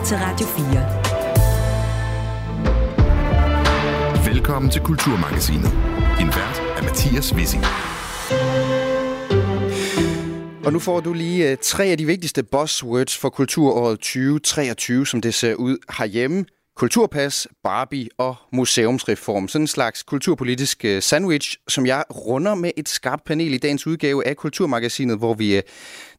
lytter til Radio 4. Velkommen til Kulturmagasinet. En vært af Mathias Wissing. Og nu får du lige uh, tre af de vigtigste buzzwords for kulturåret 2023, som det ser ud herhjemme. Kulturpas, Barbie og museumsreform. Sådan en slags kulturpolitisk uh, sandwich, som jeg runder med et skarpt panel i dagens udgave af Kulturmagasinet, hvor vi uh,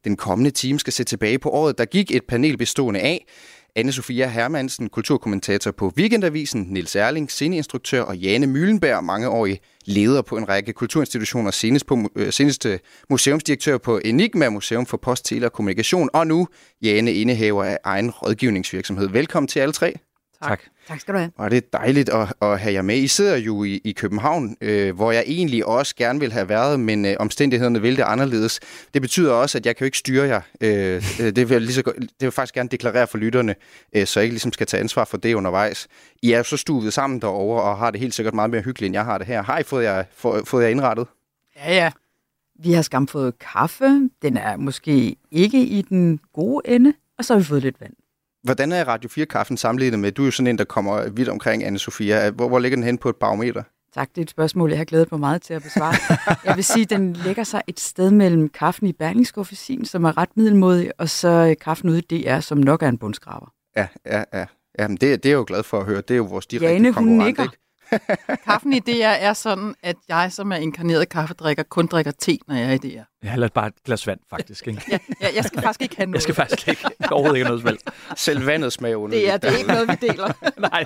den kommende time skal se tilbage på året. Der gik et panel bestående af anne Sofia Hermansen, kulturkommentator på Weekendavisen, Nils Erling, sceneinstruktør og Jane Møllenberg, mangeårig leder på en række kulturinstitutioner, senest, på, øh, senest øh, museumsdirektør på Enigma Museum for Post, Tele og Kommunikation, og nu Jane, indehaver af egen rådgivningsvirksomhed. Velkommen til alle tre. Tak. Tak skal du have. Og det er dejligt at, at have jer med. I sidder jo i, i København, øh, hvor jeg egentlig også gerne vil have været, men øh, omstændighederne vil det anderledes. Det betyder også, at jeg kan jo ikke styre jer. Øh, øh det, vil jeg lige så, det vil jeg faktisk gerne deklarere for lytterne, øh, så jeg ikke ligesom skal tage ansvar for det undervejs. I er jo så stuvet sammen derovre og har det helt sikkert meget mere hyggeligt, end jeg har det her. Har I fået jer, få, fået jer indrettet? Ja, ja. Vi har skam fået kaffe. Den er måske ikke i den gode ende. Og så har vi fået lidt vand. Hvordan er Radio 4-kaffen sammenlignet med? Du er jo sådan en, der kommer vidt omkring, anne Sofia. Hvor, hvor ligger den hen på et barometer? Tak, det er et spørgsmål, jeg har glædet mig meget til at besvare. jeg vil sige, at den lægger sig et sted mellem kaffen i Berlingske som er ret middelmodig, og så øh, kaffen ude i DR, som nok er en bundskraber. Ja, ja, ja. Jamen, det, det er jeg jo glad for at høre. Det er jo vores direkte Jane, konkurrent, nikker. ikke? Kaffen i DR er sådan, at jeg, som er inkarneret kaffedrikker, kun drikker te, når jeg er i DR. Jeg har bare et glas vand, faktisk. Ikke? ja, ja, jeg skal faktisk ikke have noget. Jeg skal faktisk ikke. Overhovedet ikke noget valgt. Selv vandet smager under. Det er, det er ikke noget, vi deler. Nej.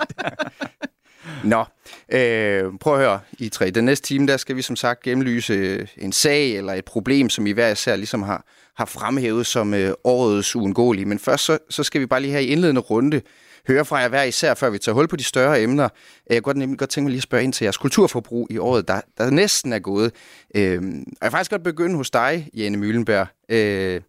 Nå, øh, prøv at høre, I tre. Den næste time, der skal vi som sagt gennemlyse en sag eller et problem, som I hver især ligesom har, har fremhævet som øh, årets uundgåelige. Men først så, så skal vi bare lige have i indledende runde høre fra jer hver især, før vi tager hul på de større emner. Øh, jeg kunne nemlig godt tænke mig lige at spørge ind til jeres kulturforbrug i året, der, der næsten er gået. Øh, og jeg vil faktisk godt begynde hos dig, Jane Møllenberg. Øh,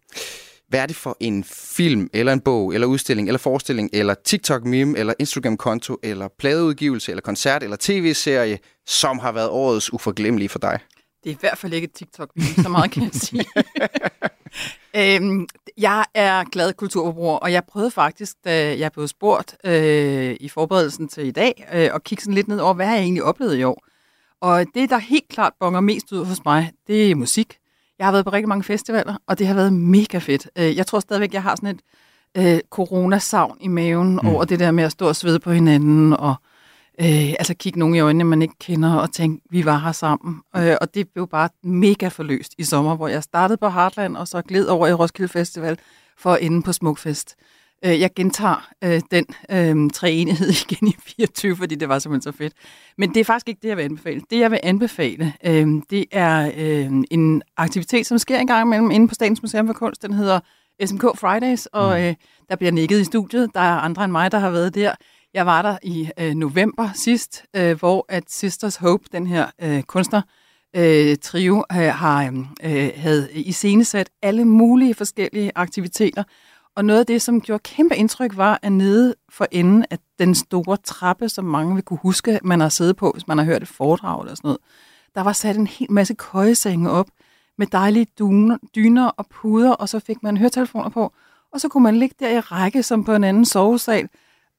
hvad er det for en film, eller en bog, eller udstilling, eller forestilling, eller TikTok-meme, eller Instagram-konto, eller pladeudgivelse, eller koncert, eller tv-serie, som har været årets uforglemmelige for dig? Det er i hvert fald ikke et TikTok-meme, så meget kan jeg sige. øhm, jeg er glad kulturforbruger, og jeg prøvede faktisk, da jeg blev spurgt øh, i forberedelsen til i dag, øh, at kigge sådan lidt ned over, hvad jeg egentlig oplevet i år. Og det, der helt klart bonger mest ud hos mig, det er musik. Jeg har været på rigtig mange festivaler, og det har været mega fedt. Øh, jeg tror stadigvæk, jeg har sådan et øh, coronasavn i maven mm. over det der med at stå og svede på hinanden, og øh, altså kigge nogen i øjnene, man ikke kender, og tænke, vi var her sammen. Øh, og det blev bare mega forløst i sommer, hvor jeg startede på Heartland, og så gled over i Roskilde Festival for at ende på Smukfest. Øh, jeg gentager øh, den øh, treenighed igen i 24, fordi det var simpelthen så fedt. Men det er faktisk ikke det, jeg vil anbefale. Det, jeg vil anbefale, øh, det er øh, en aktivitet, som sker en gang imellem inde på Statens Museum for Kunst. Den hedder SMK Fridays, og mm. øh, der bliver nikket i studiet. Der er andre end mig, der har været der. Jeg var der i øh, november sidst, øh, hvor at Sisters Hope, den her øh, kunstner, øh, trio, øh, har øh, havde iscenesat alle mulige forskellige aktiviteter. Og noget af det, som gjorde kæmpe indtryk, var, at nede for enden af den store trappe, som mange vil kunne huske, man har siddet på, hvis man har hørt et foredrag eller sådan noget, der var sat en hel masse køjesenge op med dejlige dyner, dyner og puder, og så fik man høretelefoner på, og så kunne man ligge der i række som på en anden sovesal,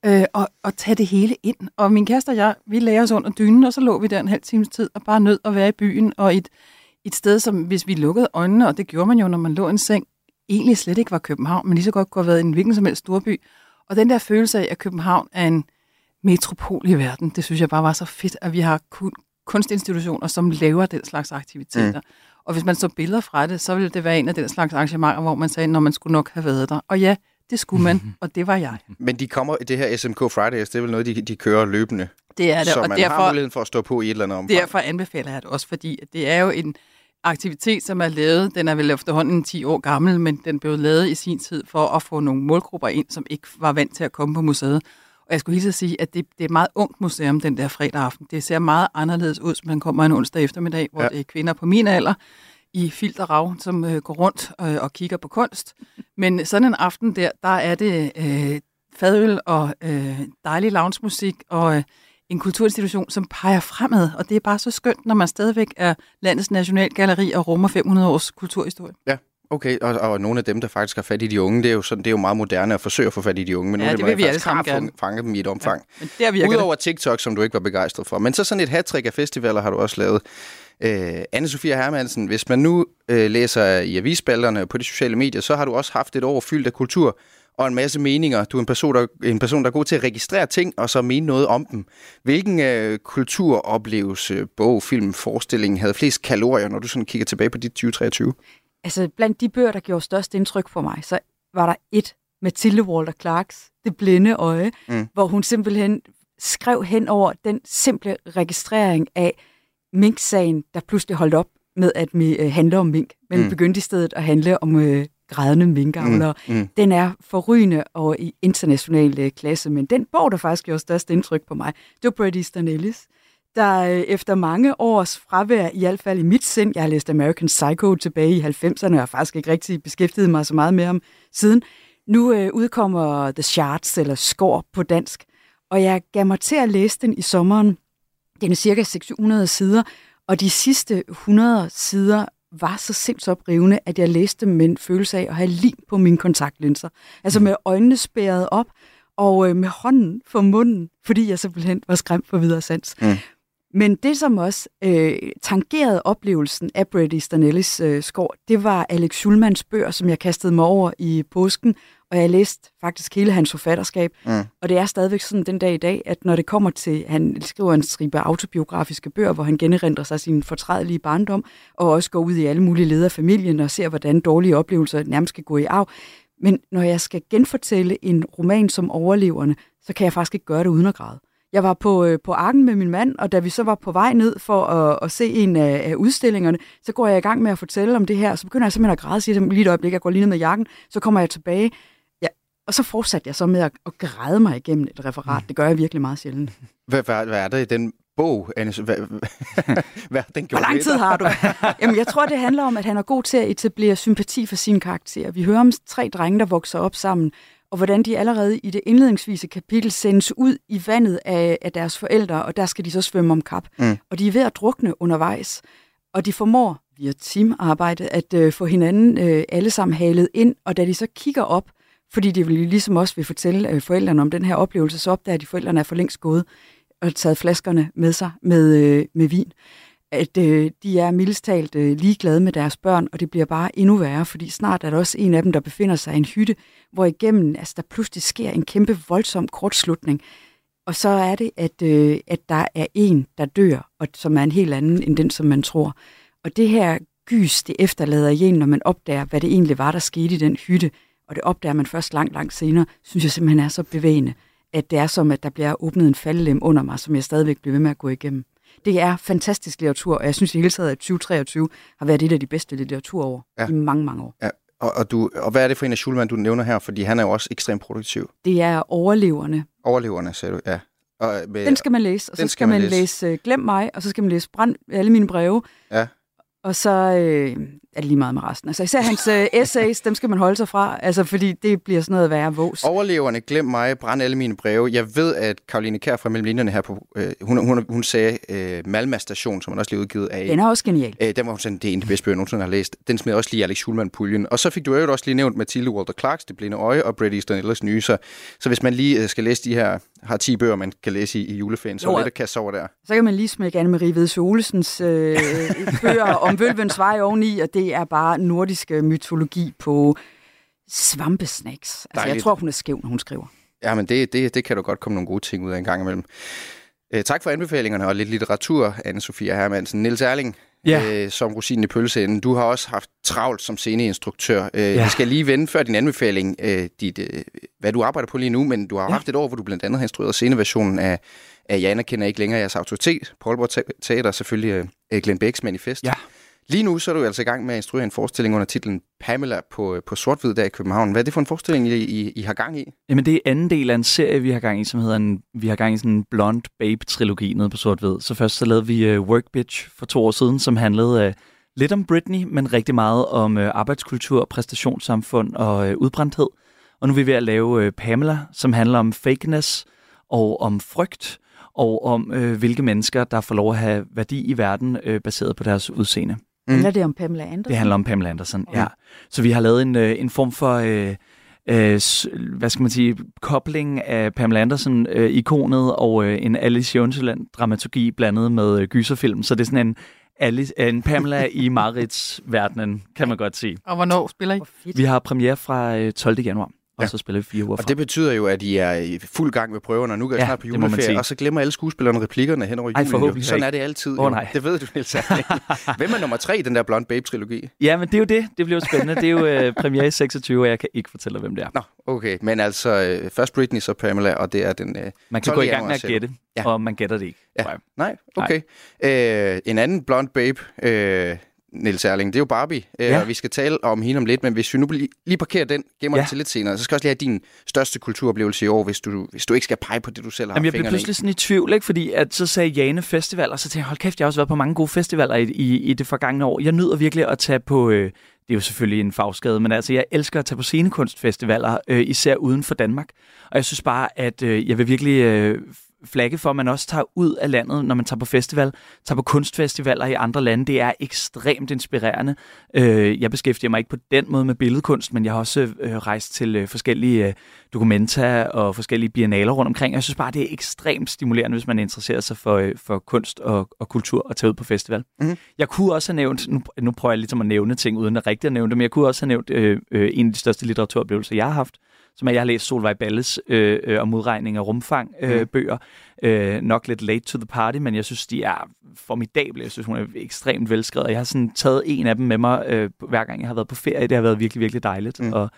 øh, og, og tage det hele ind. Og min kæreste og jeg, vi lagde os under dynen, og så lå vi der en halv times tid og bare nød at være i byen, og et, et sted, som hvis vi lukkede øjnene, og det gjorde man jo, når man lå i en seng, egentlig slet ikke var København, men lige så godt kunne have været en hvilken som helst storby. Og den der følelse af, at København er en metropol i verden, det synes jeg bare var så fedt, at vi har kun, kunstinstitutioner, som laver den slags aktiviteter. Mm. Og hvis man så billeder fra det, så ville det være en af den slags arrangementer, hvor man sagde, når man skulle nok have været der. Og ja, det skulle man, og det var jeg. Men de kommer, det her SMK Fridays, det er vel noget, de, de kører løbende? Det er det. Så og man derfor, har muligheden for at stå på i et eller andet omfang. Derfor anbefaler jeg det også, fordi det er jo en aktivitet, som er lavet, den er vel efterhånden 10 år gammel, men den blev lavet i sin tid for at få nogle målgrupper ind, som ikke var vant til at komme på museet. Og jeg skulle lige så sige, at det, det er et meget ungt museum den der fredag aften. Det ser meget anderledes ud, som man kommer en onsdag eftermiddag, hvor ja. det er kvinder på min alder, i filterrav, som øh, går rundt øh, og kigger på kunst. Men sådan en aften der, der er det øh, fadøl og øh, dejlig loungemusik og øh, en kulturinstitution, som peger fremad. Og det er bare så skønt, når man stadigvæk er landets nationalgalleri og rummer 500 års kulturhistorie. Ja, Okay, og, og nogle af dem, der faktisk har fat i de unge, det er jo, sådan, det er jo meget moderne at forsøge at få fat i de unge, men Ja, nogle af det dem vi faktisk har gerne. fanget- dem i et omfang. Men der Udover TikTok, som du ikke var begejstret for. Men så sådan et hat af festivaler har du også lavet. Øh, Anne-Sophia Hermansen, hvis man nu øh, læser i avisspalterne på de sociale medier, så har du også haft et år fyldt af kultur og en masse meninger. Du er en person, der, en person, der er god til at registrere ting og så mene noget om dem. Hvilken øh, kulturoplevelse, bog, film, forestilling havde flest kalorier, når du sådan kigger tilbage på dit 2023? Altså, blandt de bøger, der gjorde størst indtryk på mig, så var der et, Mathilde Walter Clarks, Det blinde øje, mm. hvor hun simpelthen skrev hen over den simple registrering af mink-sagen, der pludselig holdt op med at øh, handle om mink, men Mm. begyndte i stedet at handle om øh, grædende minkavlere. Mm, mm. Den er forrygende og i international øh, klasse, men den bog, der faktisk gjorde størst indtryk på mig, det var Bret Easton Ellis, der øh, efter mange års fravær, i hvert fald i mit sind, jeg har læst American Psycho tilbage i 90'erne, og har faktisk ikke rigtig beskæftiget mig så meget med ham siden. Nu øh, udkommer The Shards, eller Skår på dansk, og jeg gav mig til at læse den i sommeren. Den er cirka 600 sider, og de sidste 100 sider var så sindsoprivende, at jeg læste dem med en følelse af at have lim på mine kontaktlinser. Altså med øjnene spærret op, og øh, med hånden for munden, fordi jeg simpelthen var skræmt for videre sans. Mm. Men det, som også øh, tangerede oplevelsen af Bret Easton Ellis øh, skår, det var Alex Schulmans bøger, som jeg kastede mig over i påsken, og jeg læste faktisk hele hans forfatterskab. Mm. Og det er stadigvæk sådan den dag i dag, at når det kommer til, han skriver en stribe autobiografiske bøger, hvor han generindrer sig sin fortrædelige barndom, og også går ud i alle mulige leder af familien og ser, hvordan dårlige oplevelser nærmest skal gå i arv. Men når jeg skal genfortælle en roman som overleverne, så kan jeg faktisk ikke gøre det uden at græde. Jeg var på, øh, på Arken med min mand, og da vi så var på vej ned for at, at se en af, af udstillingerne, så går jeg i gang med at fortælle om det her, og så begynder jeg simpelthen at græde, siger til dem, lige et øjeblik, jeg går lige ned med jakken, så kommer jeg tilbage, og så fortsatte jeg så med at, at græde mig igennem et referat. Det gør jeg virkelig meget sjældent. Hvad, hvad, hvad er der i den bog, Anne? Hvad, hvad den gjort Hvor lang tid har du? Jamen, jeg tror, det handler om, at han er god til at etablere sympati for sine karakterer. Vi hører om tre drenge, der vokser op sammen, og hvordan de allerede i det indledningsvise kapitel sendes ud i vandet af, af deres forældre, og der skal de så svømme om kap. Mm. Og de er ved at drukne undervejs, og de formår via teamarbejde at øh, få hinanden øh, alle sammen halet ind, og da de så kigger op, fordi de vil ligesom også vil fortælle øh, forældrene om den her oplevelse, så opdager de, at forældrene er for længst gået og taget flaskerne med sig med, øh, med vin at øh, de er mildest talt øh, ligeglade med deres børn, og det bliver bare endnu værre, fordi snart er der også en af dem, der befinder sig i en hytte, hvor igennem altså, der pludselig sker en kæmpe voldsom kortslutning. Og så er det, at, øh, at der er en, der dør, og som er en helt anden end den, som man tror. Og det her gys, det efterlader i en, når man opdager, hvad det egentlig var, der skete i den hytte, og det opdager man først langt, langt senere, synes jeg simpelthen er så bevægende, at det er som, at der bliver åbnet en faldelem under mig, som jeg stadigvæk bliver ved med at gå igennem. Det er fantastisk litteratur, og jeg synes i hele taget, at 2023 har været et af de bedste litteraturår Ja. ja. i mange, mange år. Og, og, du, og hvad er det for en af Schulman, du nævner her? Fordi han er jo også ekstremt produktiv. Det er overleverne. Overleverne, sagde du, ja. Og, med, Den skal man læse, og så skal, skal man læse. læse uh, Glem mig, og så skal man læse Brænd alle mine breve. Ja. Og så øh, er det lige meget med resten. Altså især hans øh, essays, dem skal man holde sig fra, altså fordi det bliver sådan noget værre vås. Overleverne, glem mig, brænd alle mine breve. Jeg ved, at Karoline Kær fra Mellem Linjerne her på, øh, hun, hun, hun sagde øh, Malma Station, som hun også lige udgivet af. Den er også genial. Øh, den var hun sådan, det er en af de bedste bøger, jeg nogensinde har læst. Den smed også lige Alex Schulman-puljen. Og så fik du jo også lige nævnt Mathilde Walter Clarks Det blinde øje og Bret Easton Ellers nye. Så, så hvis man lige øh, skal læse de her, har 10 bøger, man kan læse i, i juleferien, så er det lidt at kaste over der. Så kan man lige smække Anne-Marie Vedse Olesens øh, bøger om Vølvens vej oveni, og det er bare nordisk øh, mytologi på svampesnacks. Altså, Dejligt. jeg tror, hun er skæv, når hun skriver. Ja, men det, det, det kan du godt komme nogle gode ting ud af en gang imellem. Øh, tak for anbefalingerne og lidt litteratur, Anne-Sophia Hermansen. Niels Erling, Ja. øh, som rosinen i pølseenden. Du har også haft travlt som sceneinstruktør. Øh, Ja. Jeg skal lige vende før din anbefaling, øh, dit, øh, hvad du arbejder på lige nu, men du har Ja. haft et år, hvor du blandt andet har instrueret sceneversionen af, af Jeg anerkender ikke længere jeres autoritet, Poulborg Te- Teater, selvfølgelig øh, Glenn Becks manifest. Ja. Lige nu så er du altså i gang med at instruere en forestilling under titlen Pamela på, øh, på sort der i København. Hvad er det for en forestilling, I, I, I har gang i? Jamen, det er anden del af en serie, vi har gang i, som hedder en, vi har gang i sådan en blond Babe-trilogi nede på Sort Hvid. Så først så lavede vi uh, Work Bitch for to år siden, som handlede uh, lidt om Britney, men rigtig meget om uh, arbejdskultur, præstationssamfund og uh, udbrændthed. Og nu er vi ved at lave uh, Pamela, som handler om fakeness og om frygt, og om øh, hvilke mennesker, der får lov at have værdi i verden, øh, baseret på deres udseende. Mm. Handler det om Pamela Andersen? Det handler om Pamela Andersen, ja. ja. Så vi har lavet en, øh, en form for... Øh, øh, hvad skal man sige, kobling af Pamela Andersen-ikonet øh, og øh, en Alice Jonsland-dramaturgi blandet med øh, gyserfilm. Så det er sådan en, Alice, en Pamela i Marits verdenen, kan man godt sige. Og hvornår spiller I? Vi har premiere fra 12. Øh, januar og ja. så spiller vi fire uger Og det betyder jo, at I er i fuld gang med prøverne, og nu går jeg ja, snart på juleferie, og så glemmer alle skuespillerne replikkerne hen over julen. Sådan er det altid. Oh, nej. Det ved du, Niels Hvem er nummer tre i den der Blonde Babe-trilogi? Ja, men det er jo det. Det bliver jo spændende. Det er jo uh, premiere i 26, og jeg kan ikke fortælle, hvem det er. Nå, okay. Men altså, uh, først Britney, så Pamela, og det er den uh, Man kan gå i gang med at gætte, ja. og man gætter det ikke. Ja. Nej, okay. Nej. Uh, en anden Blonde Babe... Uh, Niels Erling, det er jo Barbie, øh, ja. og vi skal tale om hende om lidt, men hvis vi nu lige parkerer den, gemmer ja. den til lidt senere, så skal jeg også lige have din største kulturoplevelse i år, hvis du, hvis du ikke skal pege på det, du selv har Jamen, jeg blev pludselig sådan i tvivl, ikke? fordi at så sagde Jane Festival, og så tænkte jeg, hold kæft, jeg har også været på mange gode festivaler i, i, i det forgangne år. Jeg nyder virkelig at tage på, øh, det er jo selvfølgelig en fagskade, men altså jeg elsker at tage på scenekunstfestivaler, øh, især uden for Danmark. Og jeg synes bare, at øh, jeg vil virkelig øh, flagge for, at man også tager ud af landet, når man tager på festival, tager på kunstfestivaler i andre lande. Det er ekstremt inspirerende. Øh, jeg beskæftiger mig ikke på den måde med billedkunst, men jeg har også øh, rejst til øh, forskellige dokumenter og forskellige biennaler rundt omkring. Jeg synes bare, det er ekstremt stimulerende, hvis man interesserer sig for, for kunst og, og kultur at tage ud på festival. Mm-hmm. Jeg kunne også have nævnt, nu, nu prøver jeg ligesom at nævne ting, uden at rigtig at nævne det, men jeg kunne også have nævnt øh, øh, en af de største litteraturoplevelser, jeg har haft, som er, jeg har læst Solvej Balles øh, øh, om udregning af rumfang øh, mm. bøger. Øh, nok lidt late to the party, men jeg synes, de er formidable. Jeg synes, hun er ekstremt velskrevet. Jeg har sådan taget en af dem med mig, øh, hver gang jeg har været på ferie. Det har været virkelig, virkelig dejligt. Mm. Og,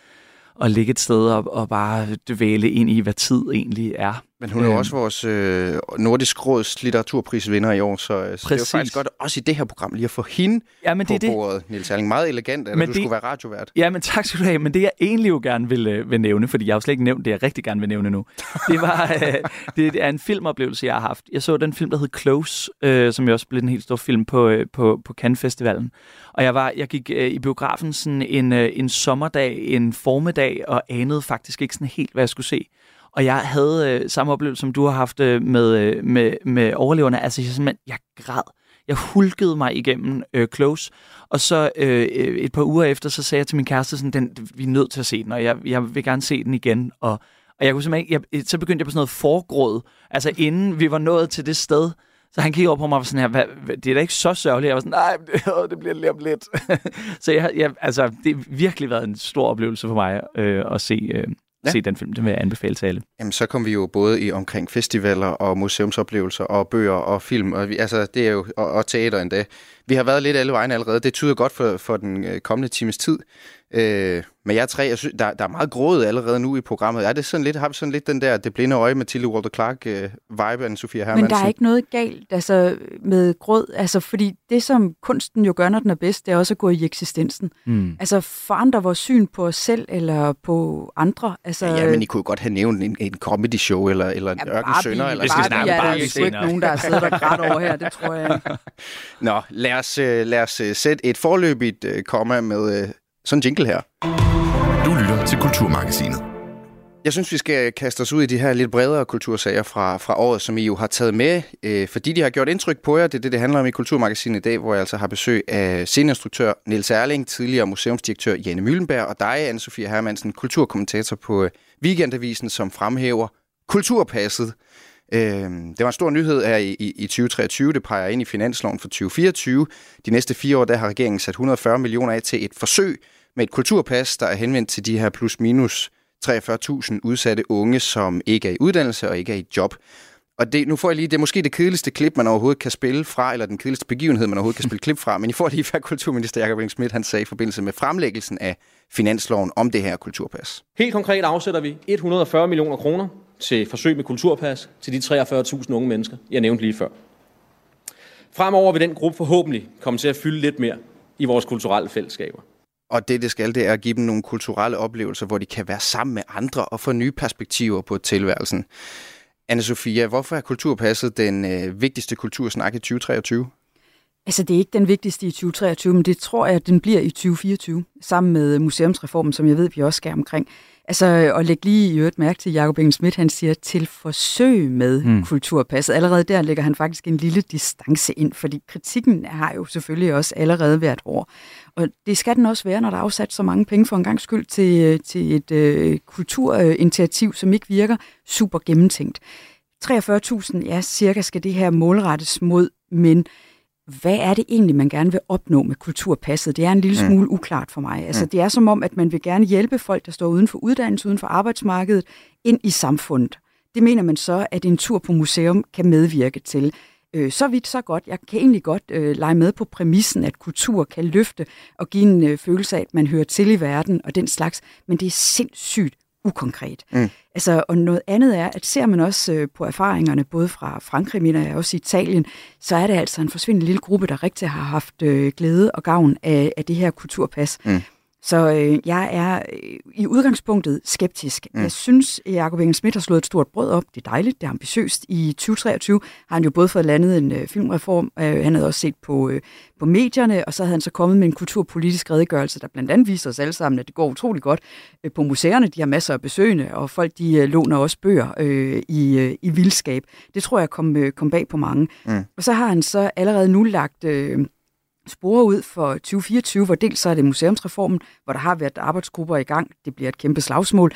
at ligge et sted og, og bare dvæle ind i, hvad tid egentlig er. Men hun er jo øhm. også vores øh, Nordisk Råds litteraturprisvinder i år, så, øh, så det er jo faktisk godt også i det her program lige at få hende ja, men det på bordet, det. Niels Erling. Meget elegant, at men du det, skulle være radiovært. Ja, men tak skal du have. Men det jeg egentlig jo gerne vil, øh, vil nævne, fordi jeg har jo slet ikke nævnt det, jeg rigtig gerne vil nævne nu, det var øh, det er en filmoplevelse, jeg har haft. Jeg så den film, der hed Close, øh, som jo også blev en helt stor film på, øh, på, på Cannes Festivalen. Og jeg, var, jeg gik øh, i biografen sådan en, øh, en sommerdag, en formiddag, og anede faktisk ikke sådan helt, hvad jeg skulle se. Og jeg havde øh, samme oplevelse, som du har haft øh, med, øh, med, med overleverne. Altså, jeg, simpelthen, jeg græd. Jeg hulkede mig igennem øh, Close, og så øh, øh, et par uger efter, så sagde jeg til min kæreste, sådan, den, vi er nødt til at se den, og jeg, jeg vil gerne se den igen. Og, og jeg kunne simpelthen jeg, så begyndte jeg på sådan noget forgråd, altså inden vi var nået til det sted, så han kiggede op på mig og var sådan her, hvad, hvad, det er da ikke så sørgeligt. Jeg var sådan, nej, det, det bliver lige om lidt. så jeg, jeg, altså, det har virkelig været en stor oplevelse for mig øh, at se, øh, ja. se den film. Det vil jeg anbefale til alle. Jamen, så kom vi jo både i omkring festivaler og museumsoplevelser og bøger og film, og vi, altså, det er jo, og, og teater endda. Vi har været lidt alle vejen allerede. Det tyder godt for, for den øh, kommende times tid. Øh, men jeg er tre, jeg synes, der, der er meget grådet allerede nu i programmet. Er det sådan lidt, har vi sådan lidt den der det blinde øje med Tilly Walter Clark øh, vibe af Sofia Hermansen? Men der er ikke noget galt altså, med gråd, altså, fordi det, som kunsten jo gør, når den er bedst, det er også at gå i eksistensen. Mm. Altså forandre vores syn på os selv eller på andre. Altså, ja, ja, men I kunne godt have nævnt en, en comedy show eller, eller en ja, Ørken Sønder. Eller bare, skal ja, der er jo ikke nogen, der har siddet og grædt over her, det tror jeg Nå, lad os, øh, lad os øh, sætte et forløbigt komma med sådan en jingle her. Du lytter til Kulturmagasinet. Jeg synes, vi skal kaste os ud i de her lidt bredere kultursager fra, fra året, som I jo har taget med, øh, fordi de har gjort indtryk på jer. Det er det, det handler om i Kulturmagasinet i dag, hvor jeg altså har besøg af sceneinstruktør Niels Erling, tidligere museumsdirektør Janne Møllenberg og dig, Anne-Sophie Hermansen, kulturkommentator på øh, Weekendavisen, som fremhæver Kulturpasset. Øh, det var en stor nyhed her i, i, i 2023. Det peger ind i finansloven for 2024. De næste fire år, der har regeringen sat 140 millioner af til et forsøg med et kulturpas, der er henvendt til de her plus minus 43.000 udsatte unge, som ikke er i uddannelse og ikke er i job. Og det, nu får jeg lige, det er måske det kedeligste klip, man overhovedet kan spille fra, eller den kedeligste begivenhed, man overhovedet kan spille klip fra, men I får lige, hvad kulturminister Jakob Schmidt han sagde i forbindelse med fremlæggelsen af finansloven om det her kulturpas. Helt konkret afsætter vi 140 millioner kroner til forsøg med kulturpas til de 43.000 unge mennesker, jeg nævnte lige før. Fremover vil den gruppe forhåbentlig komme til at fylde lidt mere i vores kulturelle fællesskaber. Og det, det skal, det er at give dem nogle kulturelle oplevelser, hvor de kan være sammen med andre og få nye perspektiver på tilværelsen. Anne-Sophia, hvorfor er kulturpasset den øh, vigtigste kultursnak i 2023? Altså, det er ikke den vigtigste i 2023, men det tror jeg, at den bliver i 2024, sammen med museumsreformen, som jeg ved, vi også skal omkring. Altså, og læg lige i øvrigt mærke til, Jacob Engel Schmidt, han siger, til forsøg med mm. kulturpasset. Allerede der lægger han faktisk en lille distance ind, fordi kritikken har jo selvfølgelig også allerede været år. Og det skal den også være, når der er afsat så mange penge for en gang skyld til, til et øh, kulturinitiativ, som ikke virker super gennemtænkt. 43.000, ja, cirka skal det her målrettes mod, men hvad er det egentlig, man gerne vil opnå med kulturpasset? Det er en lille mm. smule uklart for mig. Altså, mm. det er som om, at man vil gerne hjælpe folk, der står uden for uddannelse, uden for arbejdsmarkedet, ind i samfundet. Det mener man så, at en tur på museum kan medvirke til. Øh, så vidt, så godt. Jeg kan egentlig godt øh, lege med på præmissen, at kultur kan løfte og give en øh, følelse af, at man hører til i verden og den slags, men det er sindssygt ukonkret. Mm. Altså, og noget andet er, at ser man også øh, på erfaringerne, både fra Frankrig, mener jeg også Italien, så er det altså en forsvindende lille gruppe, der rigtig har haft øh, glæde og gavn af, af det her kulturpas. Mm. Så øh, jeg er øh, i udgangspunktet skeptisk. Mm. Jeg synes, at Jacob Engel Schmidt har slået et stort brød op. Det er dejligt, det er ambitiøst. I 2023 har han jo både fået landet en øh, filmreform, øh, han havde også set på, øh, på medierne, og så havde han så kommet med en kulturpolitisk redegørelse, der blandt andet viser os alle sammen, at det går utrolig godt øh, på museerne. De har masser af besøgende, og folk de øh, låner også bøger øh, i, øh, i vildskab. Det tror jeg kom, øh, kom bag på mange. Mm. Og så har han så allerede nu lagt... Øh, spore ud for 2024, hvor dels så er det museumsreformen, hvor der har været arbejdsgrupper i gang. Det bliver et kæmpe slagsmål.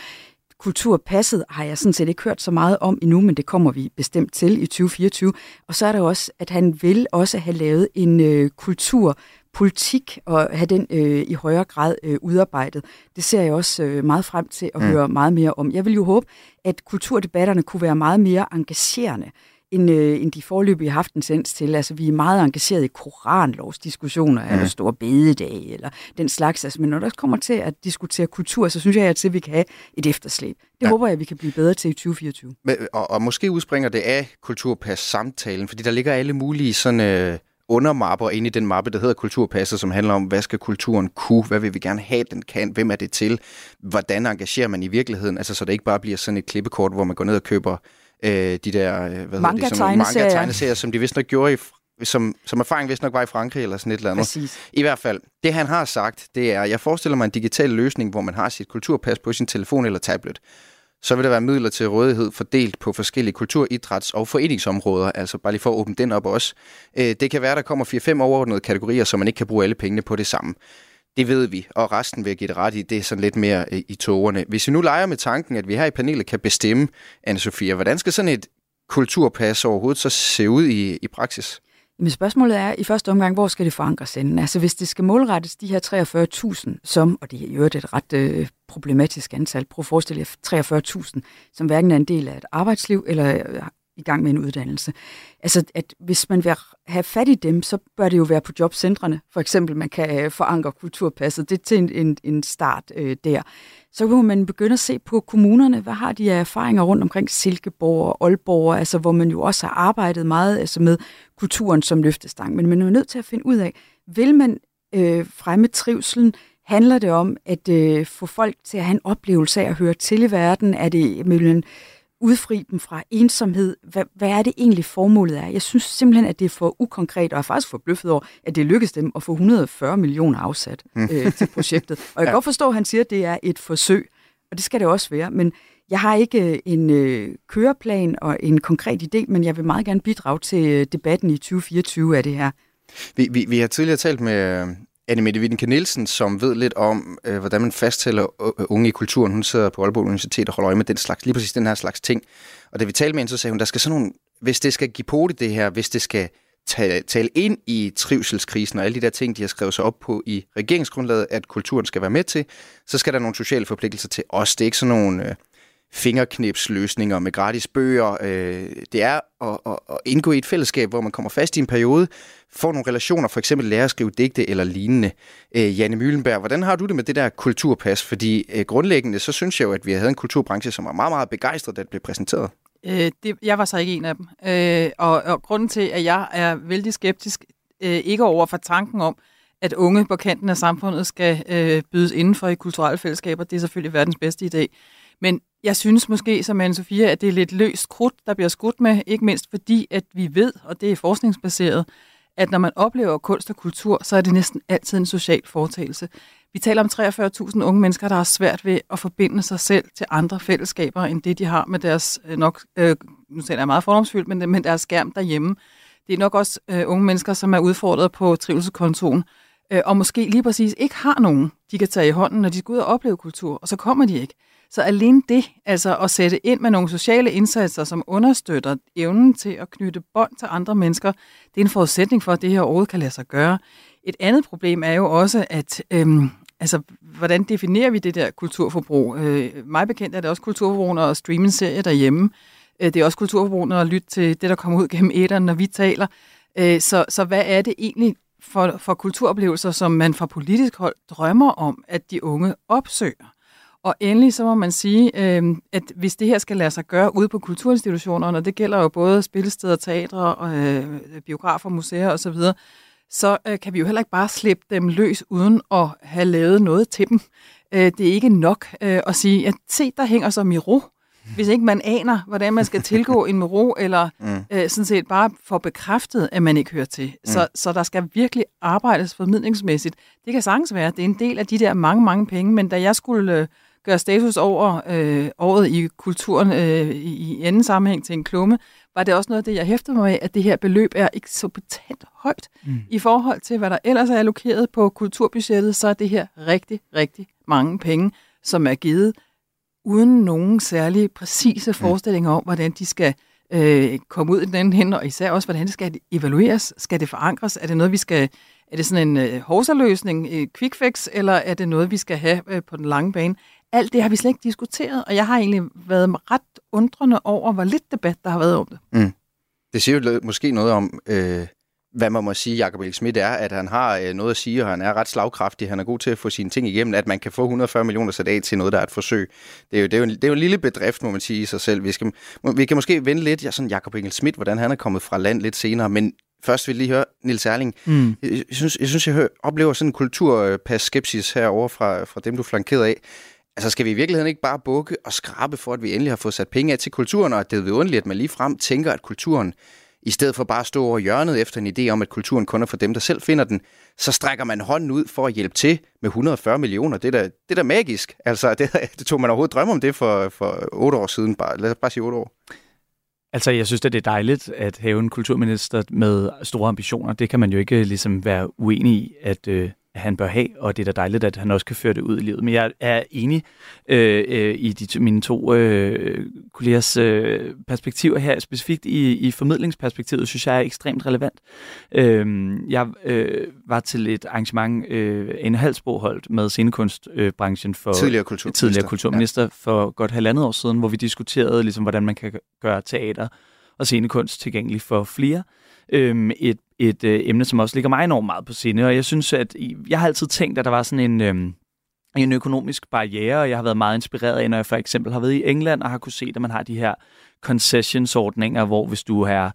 Kulturpasset har jeg sådan set ikke hørt så meget om endnu, men det kommer vi bestemt til i 2024. Og så er der også, at han vil også have lavet en øh, kulturpolitik og have den øh, i højere grad øh, udarbejdet. Det ser jeg også øh, meget frem til at mm. høre meget mere om. Jeg vil jo håbe, at kulturdebatterne kunne være meget mere engagerende end, øh, end de forløbige har haft en sens til. Altså, vi er meget engageret i koranlovsdiskussioner, mm. eller store bededag, eller den slags. Altså, men når der kommer til at diskutere kultur, så synes jeg, at vi kan have et efterslæb. Det ja. håber jeg, vi kan blive bedre til i 2024. Men, og, og måske udspringer det af kulturpas-samtalen, fordi der ligger alle mulige sådan... Øh undermapper ind i den mappe, der hedder Kulturpasset, som handler om, hvad skal kulturen kunne, hvad vil vi gerne have, den kan, hvem er det til, hvordan engagerer man i virkeligheden, altså så det ikke bare bliver sådan et klippekort, hvor man går ned og køber øh, de der øh, hvad manga, det, som, manga tegneserier, som de vist nok gjorde i, som, som erfaring vist nok var i Frankrig eller sådan et eller andet. Præcis. I hvert fald, det han har sagt, det er, jeg forestiller mig en digital løsning, hvor man har sit kulturpas på sin telefon eller tablet. Så vil der være midler til rådighed fordelt på forskellige kultur-, idræts- og foreningsområder, altså bare lige for at åbne den op også. Øh, det kan være, der kommer 4-5 overordnede kategorier, så man ikke kan bruge alle pengene på det samme. Det ved vi, og resten vil jeg give det ret i, det er sådan lidt mere øh, i tågerne. Hvis vi nu leger med tanken, at vi her i panelet kan bestemme, anne Sofia, hvordan skal sådan et kulturpas overhovedet så se ud i, i praksis? Men spørgsmålet er i første omgang, hvor skal det forankres inden? Altså hvis det skal målrettes de her 43.000, som, og det er jo et ret øh, problematisk antal, prøv at forestille jer 43.000, som hverken er en del af et arbejdsliv eller øh, i gang med en uddannelse. Altså, at hvis man vil have fat i dem, så bør det jo være på jobcentrene. For eksempel, man kan øh, forankre kulturpasset. Det er til en, en, en start øh, der. Så kan man begynde at se på kommunerne. Hvad har de af erfaringer rundt omkring Silkeborg og Aalborg, altså, hvor man jo også har arbejdet meget altså med kulturen som løftestang. Men man er jo nødt til at finde ud af, vil man øh, fremme trivselen? Handler det om at øh, få folk til at have en oplevelse af at høre til i verden? Er det mellem udfri dem fra ensomhed. Hvad, hvad er det egentlig formålet er? Jeg synes simpelthen, at det er for ukonkret, og jeg er faktisk forbløffet over, at det lykkedes dem at få 140 millioner afsat mm. øh, til projektet. Og jeg kan ja. godt forstå, at han siger, at det er et forsøg, og det skal det også være, men jeg har ikke øh, en øh, køreplan og en konkret idé, men jeg vil meget gerne bidrage til øh, debatten i 2024 af det her. Vi, vi, vi har tidligere talt med, Annemette Wittenke Nielsen, som ved lidt om, øh, hvordan man fasttæller øh, øh, unge i kulturen. Hun sidder på Aalborg Universitet og holder øje med den slags, lige præcis den her slags ting. Og da vi talte med hende, så sagde hun, der skal sådan nogle, hvis det skal give på det, det her, hvis det skal tale, tale ind i trivselskrisen og alle de der ting, de har skrevet sig op på i regeringsgrundlaget, at kulturen skal være med til, så skal der nogle sociale forpligtelser til os. Det er ikke sådan nogle... Øh, fingerknipsløsninger med gratis bøger. Øh, det er at, at, at indgå i et fællesskab, hvor man kommer fast i en periode, får nogle relationer, for eksempel lære at skrive digte eller lignende. Øh, Janne Møllenberg, hvordan har du det med det der kulturpas? Fordi øh, grundlæggende, så synes jeg jo, at vi havde en kulturbranche, som var meget, meget begejstret, da det blev præsenteret. Øh, det, jeg var så ikke en af dem. Øh, og, og grunden til, at jeg er vældig skeptisk, øh, ikke over for tanken om, at unge på kanten af samfundet skal øh, bydes indenfor i kulturelle fællesskaber, det er selvfølgelig verdens bedste idé. Men jeg synes måske, som anne Sofia, at det er lidt løst krudt, der bliver skudt med, ikke mindst fordi, at vi ved, og det er forskningsbaseret, at når man oplever kunst og kultur, så er det næsten altid en social foretagelse. Vi taler om 43.000 unge mennesker, der har svært ved at forbinde sig selv til andre fællesskaber, end det, de har med deres, øh, nok, øh, nu taler jeg meget fordomsfyldt, men men deres skærm derhjemme. Det er nok også øh, unge mennesker, som er udfordret på trivselskontoen, øh, og måske lige præcis ikke har nogen, de kan tage i hånden, når de skal ud og opleve kultur, og så kommer de ikke. Så alene det, altså at sætte ind med nogle sociale indsatser, som understøtter evnen til at knytte bånd til andre mennesker, det er en forudsætning for, at det her overhovedet kan lade sig gøre. Et andet problem er jo også, at øhm, altså, hvordan definerer vi det der kulturforbrug? Øh, mig bekendt er det også kulturforbrug, når streame en serie derhjemme. Øh, det er også kulturforbrug, når at lytte til det, der kommer ud gennem æderen, når vi taler. Øh, så, så hvad er det egentlig for, for kulturoplevelser, som man fra politisk hold drømmer om, at de unge opsøger? Og endelig så må man sige, øh, at hvis det her skal lade sig gøre ude på kulturinstitutionerne, og det gælder jo både spillesteder, teatre, øh, biografer, museer osv., så øh, kan vi jo heller ikke bare slippe dem løs uden at have lavet noget til dem. Øh, det er ikke nok øh, at sige, at se, der hænger så Miro, hvis ikke man aner, hvordan man skal tilgå en Miro, eller mm. øh, sådan set bare få bekræftet, at man ikke hører til. Mm. Så, så der skal virkelig arbejdes formidlingsmæssigt. Det kan sagtens være, det er en del af de der mange, mange penge, men da jeg skulle... Øh, gøre status over øh, året i kulturen øh, i, anden sammenhæng til en klumme, var det også noget af det, jeg hæftede mig af, at det her beløb er ikke så betændt højt. Mm. I forhold til, hvad der ellers er allokeret på kulturbudgettet, så er det her rigtig, rigtig mange penge, som er givet uden nogen særlig præcise mm. forestillinger om, hvordan de skal øh, komme ud i den anden hen, og især også, hvordan det skal evalueres. Skal det forankres? Er det noget, vi skal er det sådan en øh, hovsaløsning, et quick fix, eller er det noget, vi skal have øh, på den lange bane? Alt det har vi slet ikke diskuteret, og jeg har egentlig været ret undrende over, hvor lidt debat der har været om det. Mm. Det siger jo måske noget om, øh, hvad man må sige, Jacob Schmidt er, at han har øh, noget at sige, og han er ret slagkraftig, han er god til at få sine ting igennem, at man kan få 140 millioner sat af til noget, der er et forsøg. Det er jo, det er jo, en, det er jo en lille bedrift, må man sige i sig selv. Vi, skal, vi kan måske vende lidt, ja, sådan Jacob Schmidt, hvordan han er kommet fra land lidt senere, men først vil lige høre Nils Erling. Mm. Jeg, jeg, synes, jeg synes, jeg hører, oplever sådan en kulturpas skepsis herover fra, fra dem, du flankerede af. Altså skal vi i virkeligheden ikke bare bukke og skrabe for, at vi endelig har fået sat penge af til kulturen, og at det er vidunderligt, at man lige frem tænker, at kulturen, i stedet for bare at stå over hjørnet efter en idé om, at kulturen kun er for dem, der selv finder den, så strækker man hånden ud for at hjælpe til med 140 millioner. Det er da, det er da magisk. Altså, det, det tog man overhovedet drømme om det for, for otte år siden. Bare, lad os bare sige otte år. Altså, jeg synes, at det er dejligt at have en kulturminister med store ambitioner. Det kan man jo ikke ligesom være uenig i, at, øh, han bør have, og det er da dejligt, at han også kan føre det ud i livet. Men jeg er enig øh, øh, i de, mine to øh, kollegers øh, perspektiver her. Specifikt i, i formidlingsperspektivet, synes jeg er ekstremt relevant. Øh, jeg øh, var til et arrangement, øh, en halsbro holdt med scenekunstbranchen for tidligere kulturminister, tidligere kulturminister ja. for godt halvandet år siden, hvor vi diskuterede, ligesom, hvordan man kan gøre teater og scenekunst tilgængelig for flere. Øh, et et øh, emne, som også ligger mig enormt meget på sinde, og jeg synes, at jeg har altid tænkt, at der var sådan en... Øh, en økonomisk barriere, og jeg har været meget inspireret af, når jeg for eksempel har været i England og har kunne se, at man har de her concessionsordninger, hvor hvis du er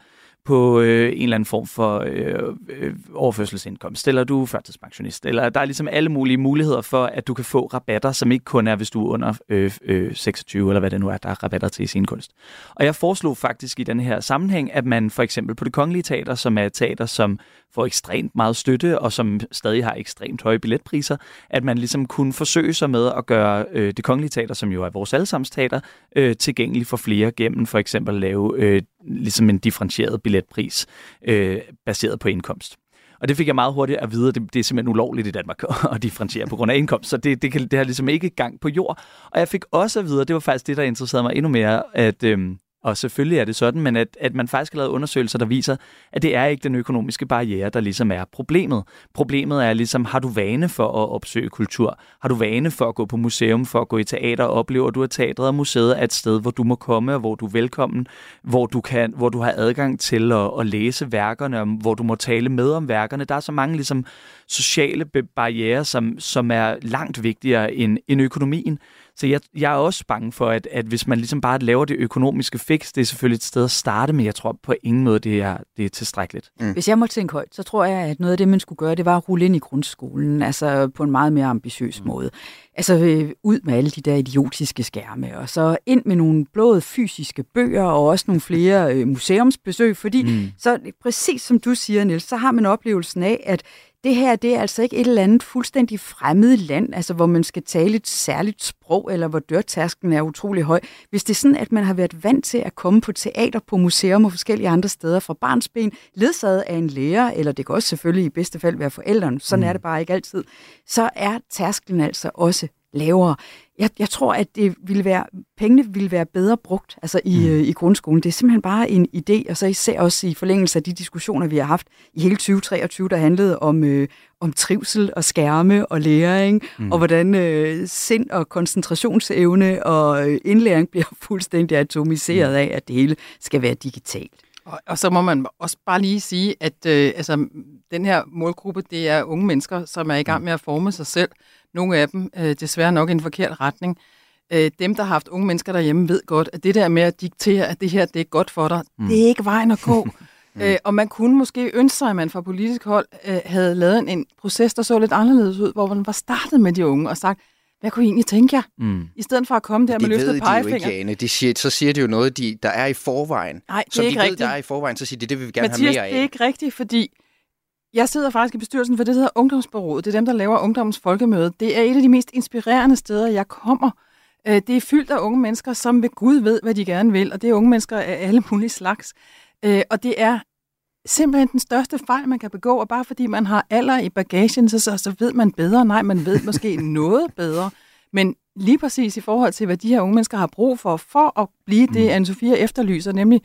på øh, en eller anden form for øh, øh, overførselsindkomst, eller du er førtidspensionist, eller der er ligesom alle mulige muligheder for, at du kan få rabatter, som ikke kun er, hvis du er under øh, øh, 26, eller hvad det nu er, der er rabatter til i sin kunst. Og jeg foreslog faktisk i den her sammenhæng, at man for eksempel på det kongelige teater, som er et teater, som får ekstremt meget støtte, og som stadig har ekstremt høje billetpriser, at man ligesom kunne forsøge sig med at gøre øh, det kongelige teater, som jo er vores allesammens teater, øh, tilgængeligt for flere gennem for eksempel at lave øh, ligesom en differentieret billetpris øh, baseret på indkomst. Og det fik jeg meget hurtigt at vide, at det, det er simpelthen ulovligt i Danmark at differentiere på grund af indkomst. Så det, det, kan, det har ligesom ikke gang på jord. Og jeg fik også at vide, og det var faktisk det, der interesserede mig endnu mere, at, øh, og selvfølgelig er det sådan, men at, at man faktisk har lavet undersøgelser, der viser, at det er ikke den økonomiske barriere, der ligesom er problemet. Problemet er ligesom, har du vane for at opsøge kultur? Har du vane for at gå på museum, for at gå i teater og oplever du, at teatret og museet er et sted, hvor du må komme, og hvor du er velkommen, hvor du, kan, hvor du har adgang til at, at læse værkerne, og hvor du må tale med om værkerne. Der er så mange ligesom, sociale barriere, som, som er langt vigtigere end, end økonomien. Så jeg, jeg er også bange for, at, at hvis man ligesom bare laver det økonomiske fix, det er selvfølgelig et sted at starte, men jeg tror på ingen måde, det er, det er tilstrækkeligt. Mm. Hvis jeg må tænke højt, så tror jeg, at noget af det, man skulle gøre, det var at rulle ind i grundskolen, altså på en meget mere ambitiøs mm. måde. Altså øh, ud med alle de der idiotiske skærme, og så ind med nogle blåede fysiske bøger, og også nogle flere øh, museumsbesøg, fordi mm. så præcis som du siger, Niels, så har man oplevelsen af, at det her det er altså ikke et eller andet fuldstændig fremmed land, altså hvor man skal tale et særligt sprog, eller hvor dørtasken er utrolig høj. Hvis det er sådan, at man har været vant til at komme på teater, på museum og forskellige andre steder fra barnsben, ledsaget af en lærer, eller det kan også selvfølgelig i bedste fald være forældrene, sådan mm. er det bare ikke altid, så er tærsklen altså også lavere. Jeg, jeg tror, at det ville være, pengene ville være bedre brugt altså i, mm. øh, i grundskolen. Det er simpelthen bare en idé, og så især også i forlængelse af de diskussioner, vi har haft i hele 2023, der handlede om, øh, om trivsel og skærme og læring, mm. og hvordan øh, sind og koncentrationsevne og øh, indlæring bliver fuldstændig atomiseret mm. af, at det hele skal være digitalt. Og, og så må man også bare lige sige, at øh, altså, den her målgruppe, det er unge mennesker, som er i gang mm. med at forme sig selv. Nogle af dem øh, desværre nok i en forkert retning. Øh, dem, der har haft unge mennesker derhjemme, ved godt, at det der med at diktere, at det her det er godt for dig, mm. det er ikke vejen at gå. mm. øh, og man kunne måske ønske sig, at man fra politisk hold øh, havde lavet en, en proces, der så lidt anderledes ud, hvor man var startet med de unge og sagt, hvad kunne I egentlig tænke jer? Mm. I stedet for at komme der med løftet pegefinger. Det ved de jo ikke, Anne. De siger, så siger de jo noget, de, der er i forvejen. Nej, det så er ikke de rigtigt. ved, der er i forvejen, så siger de, det vil vi gerne Mathias, have mere af. det er ikke rigtigt, fordi jeg sidder faktisk i bestyrelsen for det, der hedder Ungdomsbureauet. Det er dem, der laver Ungdommens Folkemøde. Det er et af de mest inspirerende steder, jeg kommer. Øh, det er fyldt af unge mennesker, som ved Gud ved, hvad de gerne vil, og det er unge mennesker af alle mulige slags. Øh, og det er simpelthen den største fejl, man kan begå, og bare fordi man har alder i bagagen, så, så, så ved man bedre. Nej, man ved måske noget bedre. Men lige præcis i forhold til, hvad de her unge mennesker har brug for, for at blive det, Anne-Sophia efterlyser, nemlig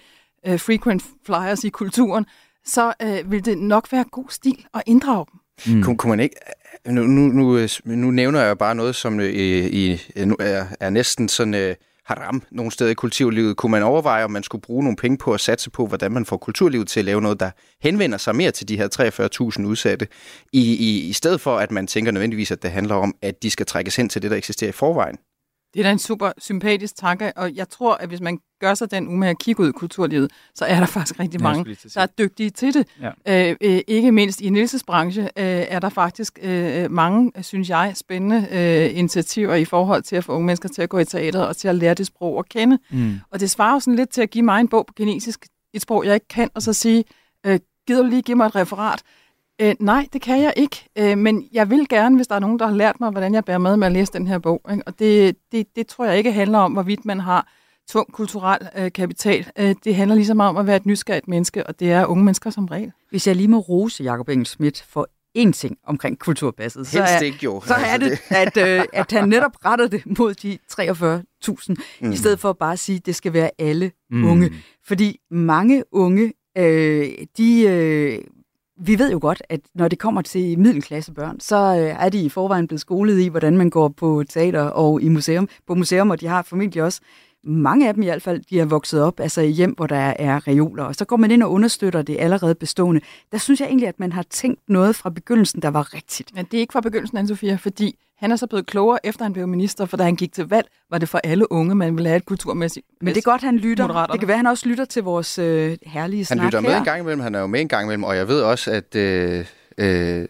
uh, frequent flyers i kulturen, så uh, vil det nok være god stil at inddrage dem. Mm. Kunne, kunne man ikke... Nu, nu, nu, nu nævner jeg bare noget, som øh, i, nu er, er næsten sådan... Øh, haram nogle steder i kulturlivet. Kunne man overveje, om man skulle bruge nogle penge på at satse på, hvordan man får kulturlivet til at lave noget, der henvender sig mere til de her 43.000 udsatte, i, i, i stedet for, at man tænker nødvendigvis, at det handler om, at de skal trækkes hen til det, der eksisterer i forvejen? Det er da en super sympatisk tanke, og jeg tror, at hvis man gør sig den umage at kigge ud i kulturlivet, så er der faktisk rigtig mange, der er dygtige til det. Ja. Øh, øh, ikke mindst i Nilses branche øh, er der faktisk øh, mange, synes jeg, spændende øh, initiativer i forhold til at få unge mennesker til at gå i teateret og til at lære det sprog at kende. Mm. Og det svarer jo sådan lidt til at give mig en bog på kinesisk, et sprog, jeg ikke kan, og så sige, øh, gider du lige give mig et referat? Øh, nej, det kan jeg ikke, øh, men jeg vil gerne, hvis der er nogen, der har lært mig, hvordan jeg bærer med med at læse den her bog. Ikke? Og det, det, det tror jeg ikke handler om, hvorvidt man har tung kulturel øh, kapital. Øh, det handler ligesom om at være et nysgerrigt menneske, og det er unge mennesker som regel. Hvis jeg lige må rose Jacob Engel Schmidt for én ting omkring kulturpasset, så er, ikke, jo. så er Altså, det, at, øh, at han netop retter det mod de 43.000, mm. i stedet for bare at sige, at det skal være alle mm. unge. Fordi mange unge, øh, de... Øh, vi ved jo godt, at når det kommer til middelklassebørn, så øh, er de i forvejen blevet skolet i, hvordan man går på teater og i museum, på museum, og de har formentlig også mange af dem i hvert fald, de er vokset op altså i hjem, hvor der er reoler, og så går man ind og understøtter det allerede bestående. Der synes jeg egentlig, at man har tænkt noget fra begyndelsen, der var rigtigt. Men det er ikke fra begyndelsen, anne Sofia, fordi han er så blevet klogere, efter han blev minister, for da han gik til valg, var det for alle unge, man ville have et kulturmæssigt Men det er godt, han lytter. Det kan være, han også lytter til vores øh, herlige Han snak lytter med her. en gang imellem, han er jo med en gang imellem, og jeg ved også, at... Øh, øh,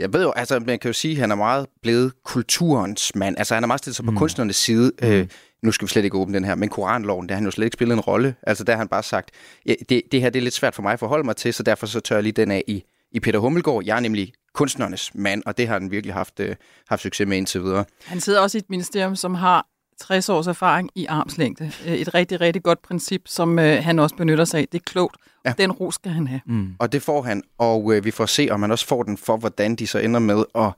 jeg ved jo, altså man kan jo sige, at han er meget blevet kulturens mand. Altså han er meget stillet sig på Mm. kunstnernes side. Øh, nu skal vi slet ikke åbne den her, men koranloven, der har han jo slet ikke spillet en rolle. Altså der har han bare sagt, ja, det, det her det er lidt svært for mig at forholde mig til, så derfor så tør jeg lige den af i, i Peter Hummelgaard. Jeg er nemlig kunstnernes mand, og det har han virkelig haft, øh, haft succes med indtil videre. Han sidder også i et ministerium, som har 60 års erfaring i armslængde. Øh, Et rigtig, rigtig godt princip, som øh, han også benytter sig af. Det er klogt. Ja. Den ros skal han have. Mm. Og det får han, og øh, vi får se, om han også får den for, hvordan de så ender med at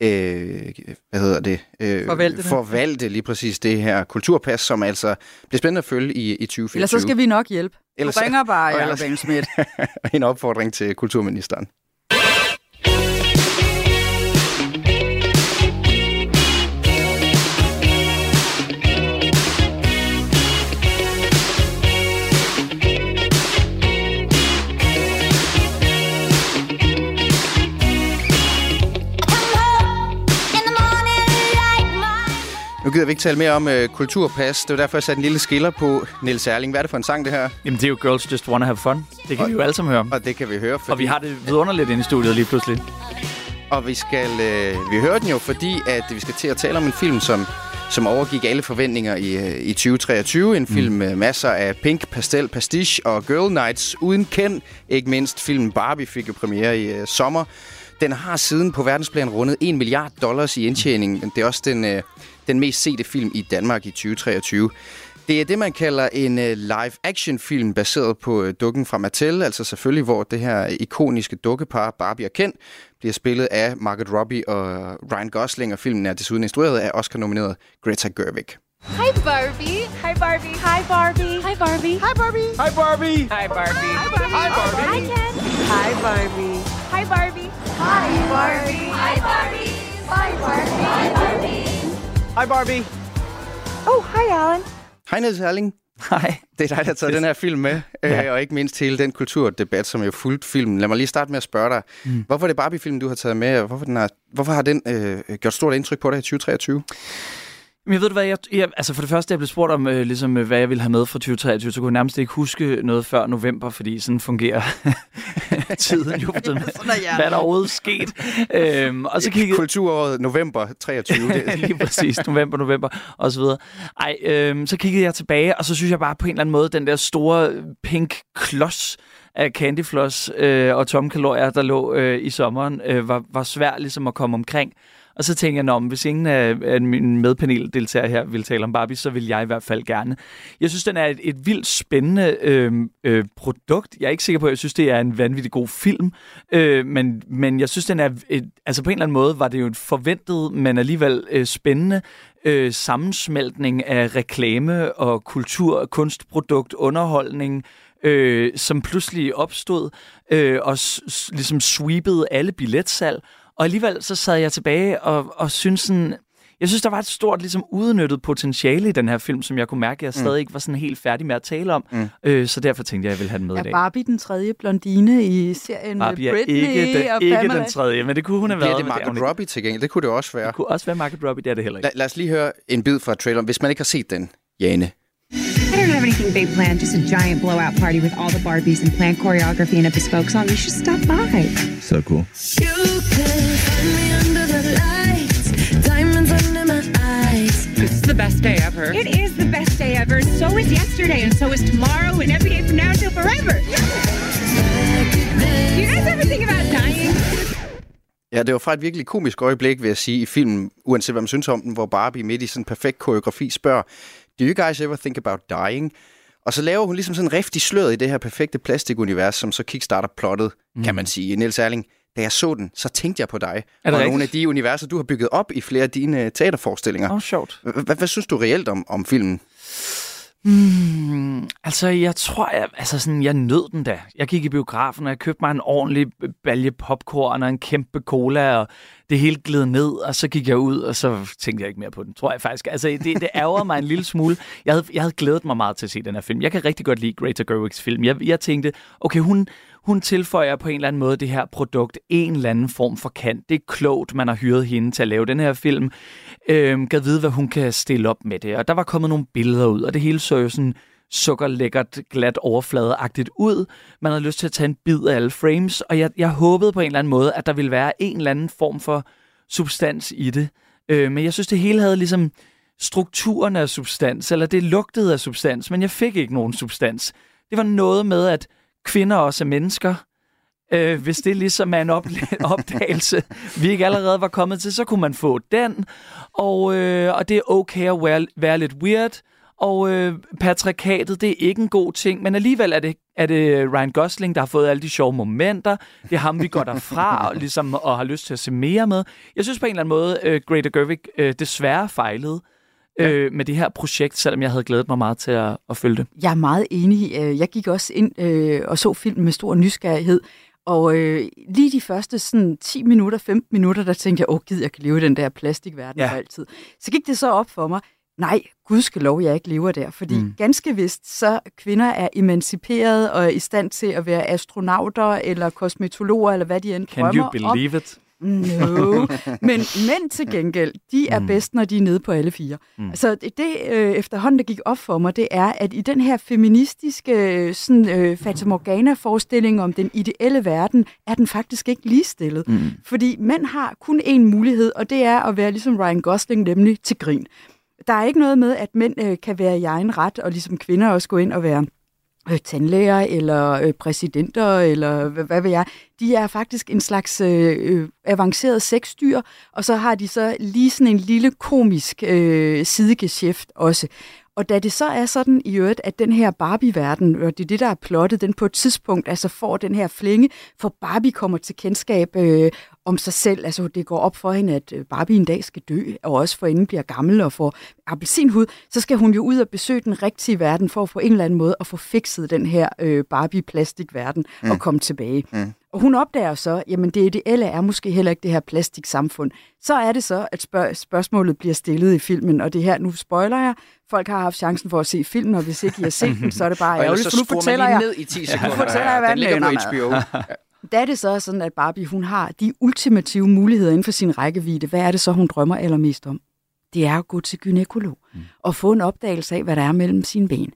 øh, hvad hedder det? Øh, Forvalte det. Forvalte lige præcis det her kulturpas, som altså bliver spændende at følge i, i 2024. Ellers så skal vi nok hjælpe. Du Ellers- ringer bare, Jacob ellers- en opfordring til kulturministeren. Gider vi ikke tale mere om øh, kulturpas. Det var derfor, jeg satte en lille skiller på. Niels Erling, hvad er det for en sang, det her? Jamen, det er jo Girls Just Wanna Have Fun. Det kan vi jo alle sammen høre. Og det kan vi høre, fordi... Og vi har det vidunderligt inde i studiet lige pludselig. Og vi skal øh, vi hører den jo, fordi at vi skal til at tale om en film, som, som overgik alle forventninger i, øh, i 2023. En film med masser af pink, pastel, pastiche og girl nights uden kend. Ikke mindst filmen Barbie fik jo premiere i øh, sommer. Den har siden på verdensplan rundet 1 milliard dollars i indtjening. Det er også den, øh, den mest sete film i Danmark i 2023. Det er det, man kalder en uh, live-action-film baseret på uh, dukken fra Mattel, altså selvfølgelig, hvor det her ikoniske dukkepar, Barbie og Ken, bliver spillet af Margot Robbie og Ryan Gosling, og filmen er desuden instrueret af Oscar-nomineret Greta Gerwig. Hi Barbie. Hi Barbie. Hi Barbie. Hi Barbie. Hi Barbie. Hi Barbie. Hi Barbie. Hi Barbie. Hi Barbie. Hi Ken. Hi Barbie. Hi Barbie. Hi Barbie. Hi Barbie. Hi Barbie. Hi Barbie. Hi Barbie. Oh, hi Alan. Hej Niels Herling. Hej. Det er dig, der har taget den her film med, ja. øh, og ikke mindst hele den kulturdebat, som jo fulgt filmen. Lad mig lige starte med at spørge dig, mm. hvorfor er det Barbie-film, du har taget med, og hvorfor, den har, hvorfor har den øh, gjort stort indtryk på dig i 2023? Men jeg ved hvad, jeg, jeg, altså for det første, jeg blev spurgt om, øh, ligesom, øh, hvad jeg ville have med for 2023, så kunne jeg nærmest ikke huske noget før november, fordi sådan fungerer tiden jo. Sådan, hvad er der overhovedet sket? Øhm, og så kiggede... Kulturåret november 23. Det. Lige præcis, november, november, og så videre. Ej, øhm, så kiggede jeg tilbage, og så synes jeg bare på en eller anden måde, den der store pink klods af Candy Floss øh, og tomkalorier, der lå øh, i sommeren, øh, var, var svær ligesom at komme omkring. Og så tænker jeg, om hvis ingen af, af mine medpaneldeltagere her vil tale om Barbie, så vil jeg i hvert fald gerne. Jeg synes, den er et, et vildt spændende øh, øh, produkt. Jeg er ikke sikker på, at jeg synes, det er en vanvittig god film. Øh, men, men jeg synes, den er... Et, altså på en eller anden måde var det jo et forventet, men alligevel øh, spændende øh, sammensmeltning af reklame og kultur, kunstprodukt, underholdning, øh, som pludselig opstod øh, og s- ligesom sweepede alle billetsalg. Og alligevel så sad jeg tilbage og, og synes sådan... Jeg synes, der var et stort, ligesom udnyttet potentiale i den her film, som jeg kunne mærke, at jeg stadig ikke var sådan helt færdig med at tale om. Mm. Øh, så derfor tænkte jeg, at jeg ville have den med i Er dag. Barbie den tredje blondine i serien med Barbie er Britney ikke, den, og ikke Pamela? den tredje, men det kunne hun have Bliver været. det er hun Margot. Robbie til gengæld? Det kunne det også være. Det kunne også være Margot Robbie, det er det heller ikke. La- lad os lige høre en bid fra traileren, hvis man ikke har set den, Jane. I don't have anything big planned, just a giant blowout party with all the Barbies and planned choreography and a bespoke song. You should stop by. So cool. You the best day ever. It is the best day ever. So is yesterday, and so is tomorrow, and every day from now till forever. Do you guys ever think about dying? Ja, det var fra et virkelig komisk øjeblik, vil jeg sige, i filmen, uanset hvad man synes om den, hvor Barbie midt i sådan en perfekt koreografi spørger, Do you guys ever think about dying? Og så laver hun ligesom sådan en rift i sløret i det her perfekte plastikunivers, som så kickstarter plottet, mm. kan man sige. Niels Erling, da jeg så den, så tænkte jeg på dig. det og nogle af de universer, du har bygget op i flere af dine øh, teaterforestillinger. Åh, oh, sjovt. Hvad synes du reelt om, om filmen? Hmm, altså, jeg tror, jeg, altså sådan, jeg nød den da. Jeg gik i biografen, og jeg købte mig en ordentlig balje popcorn og en kæmpe cola, og det hele gled ned, og så gik jeg ud, og så tænkte jeg ikke mere på den, tror jeg faktisk. Altså, det, det ærger mig en lille smule. Jeg havde, jeg havde glædet mig meget til at se den her film. Jeg kan rigtig godt lide Greta Gerwigs film. Jeg, jeg tænkte, okay, hun, hun tilføjer på en eller anden måde det her produkt en eller anden form for kant. Det er klogt, man har hyret hende til at lave den her film. Øhm, gad vide, hvad hun kan stille op med det. Og der var kommet nogle billeder ud, og det hele så jo sådan sukkerlækkert, glat overfladeagtigt ud. Man havde lyst til at tage en bid af alle frames, og jeg, jeg håbede på en eller anden måde, at der ville være en eller anden form for substans i det. Øh, men jeg synes, det hele havde ligesom strukturen af substans, eller det lugtede af substans, men jeg fik ikke nogen substans. Det var noget med, at kvinder også er mennesker. Øh, hvis det ligesom er en op- opdagelse, vi ikke allerede var kommet til, så kunne man få den. Og, øh, og det er okay at være, være lidt weird. Og øh, patriarkatet, det er ikke en god ting, men alligevel er det, er det Ryan Gosling, der har fået alle de sjove momenter. Det er ham, vi går derfra og, ligesom, og har lyst til at se mere med. Jeg synes på en eller anden måde, øh, Greta Gerwig øh, desværre fejlede øh, med det her projekt, selvom jeg havde glædet mig meget til at, at følge det. Jeg er meget enig. Øh, Jeg gik også ind øh, og så filmen med stor nysgerrighed. Og øh, lige de første sådan, 10 minutter, 15 minutter, der tænkte jeg, åh gid, jeg kan leve i den der plastikverden Ja. for altid. Så gik det så op for mig, nej, gudskelov, jeg ikke lever der. Fordi mm. ganske vist, så kvinder er emanciperet og er i stand til at være astronauter eller kosmetologer, eller hvad de end Can you drømmer om. believe it? No, men mænd til gengæld, de er Mm. bedst, når de er nede på alle fire. Mm. Altså det, det øh, efterhånden, der gik op for mig, det er, at i den her feministiske øh, sådan, øh, Fata Morgana-forestilling om den ideelle verden, er den faktisk ikke ligestillet. Mm. Fordi mænd har kun én mulighed, og det er at være ligesom Ryan Gosling, nemlig til grin. Der er ikke noget med, at mænd øh, kan være i egen ret, og ligesom kvinder også gå ind og være øh, tandlæger eller øh, præsidenter, eller hvad, hvad ved jeg. De er faktisk en slags øh, øh, avanceret sexdyr, og så har de så lige sådan en lille komisk øh, sidegeschæft også. Og da det så er sådan i øvrigt, at den her Barbie-verden, og det er det, der er plottet, den på et tidspunkt altså får den her flænge, for Barbie kommer til kendskab øh, om sig selv. Altså det går op for hende, at øh, Barbie en dag skal dø, og også for inden bliver gammel og får appelsinhud, så skal hun jo ud og besøge den rigtige verden for at på en eller anden måde at få fikset den her øh, Barbie-plastikverden mm. og komme tilbage. Mm. Og hun opdager så, jamen det ideelle er måske heller ikke det her plastiksamfund. Så er det så, at spørg- spørgsmålet bliver stillet i filmen, og det her, nu spoiler jeg, folk har haft chancen for at se filmen, og hvis ikke I har set den, så er det bare ærgerligt, så for nu fortæller jeg, ned i 10 sekunder. nu fortæller jeg, hvad Den ligger på. HBO. Da er det så sådan, at Barbie hun har de ultimative muligheder inden for sin rækkevidde. Hvad er det så, hun drømmer allermest om? Det er at gå til gynekolog mm. og få en opdagelse af, hvad der er mellem sine ben.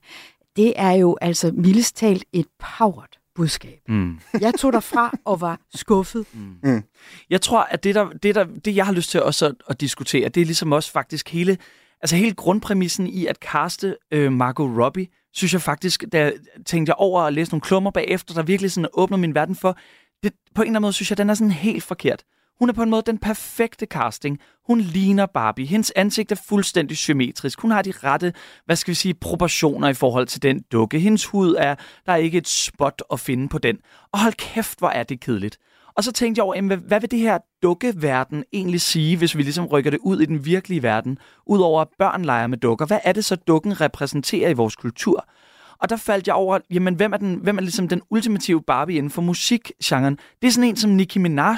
Det er jo altså mildest talt et powered budskab. Mm. Jeg tog derfra og var skuffet. Mm. Jeg tror, at det, der, det, der, det jeg har lyst til også at, at diskutere, det er ligesom også faktisk hele, altså hele grundpræmissen i at kaste øh, Margot Robbie, synes jeg faktisk, da jeg tænkte jeg over at læse nogle klummer bagefter, der virkelig sådan åbner min verden for, det, på en eller anden måde synes jeg, den er sådan helt forkert. Hun er på en måde den perfekte casting. Hun ligner Barbie. Hendes ansigt er fuldstændig symmetrisk. Hun har de rette, hvad skal vi sige, proportioner i forhold til den dukke. Hendes hud er, der er ikke et spot at finde på den. Og hold kæft, hvor er det kedeligt. Og så tænkte jeg over, jamen, hvad, hvad vil det her dukkeverden egentlig sige, hvis vi ligesom rykker det ud i den virkelige verden? Udover at børn leger med dukker, hvad er det så, dukken repræsenterer i vores kultur? Og der faldt jeg over, jamen, hvem er, den, hvem er ligesom den ultimative Barbie inden for musikgenren? Det er sådan en som Nicki Minaj.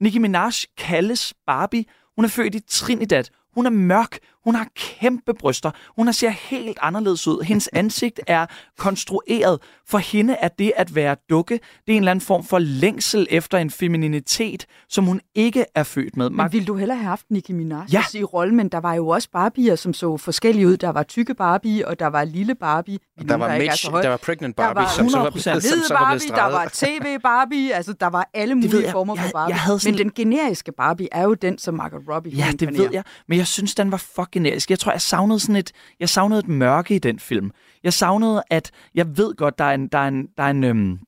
Nicki Minaj kaldes Barbie. Hun er født i Trinidad. Hun er mørk. Hun har kæmpe bryster. Hun ser helt anderledes ud. Hendes ansigt er konstrueret. For hende er det at være dukke, det er en eller anden form for længsel efter en femininitet, som hun ikke er født med. Men ville du hellere have haft Nicki Minaj Ja. i rollen? Men der var jo også Barbier, som så forskellige ud. Der var tykke Barbie, og der var lille Barbie. Der Nogen, var, ikke er Mitch, der var Pregnant Der Barbie, var som så var 100% blevet, som så var Barbie, der var streget. tv-Barbie, altså der var alle mulige jeg. former Jeg- for Barbie. jeg havde sådan- Men den generiske Barbie er jo den, som Margot Robbie Ja, det ved jeg. Men jeg synes, den var fucking generisk. Jeg tror, jeg savnede sådan et, jeg savnede et mørke i den film. Jeg savnede, at jeg ved godt, der er en, der er en, der er en øhm,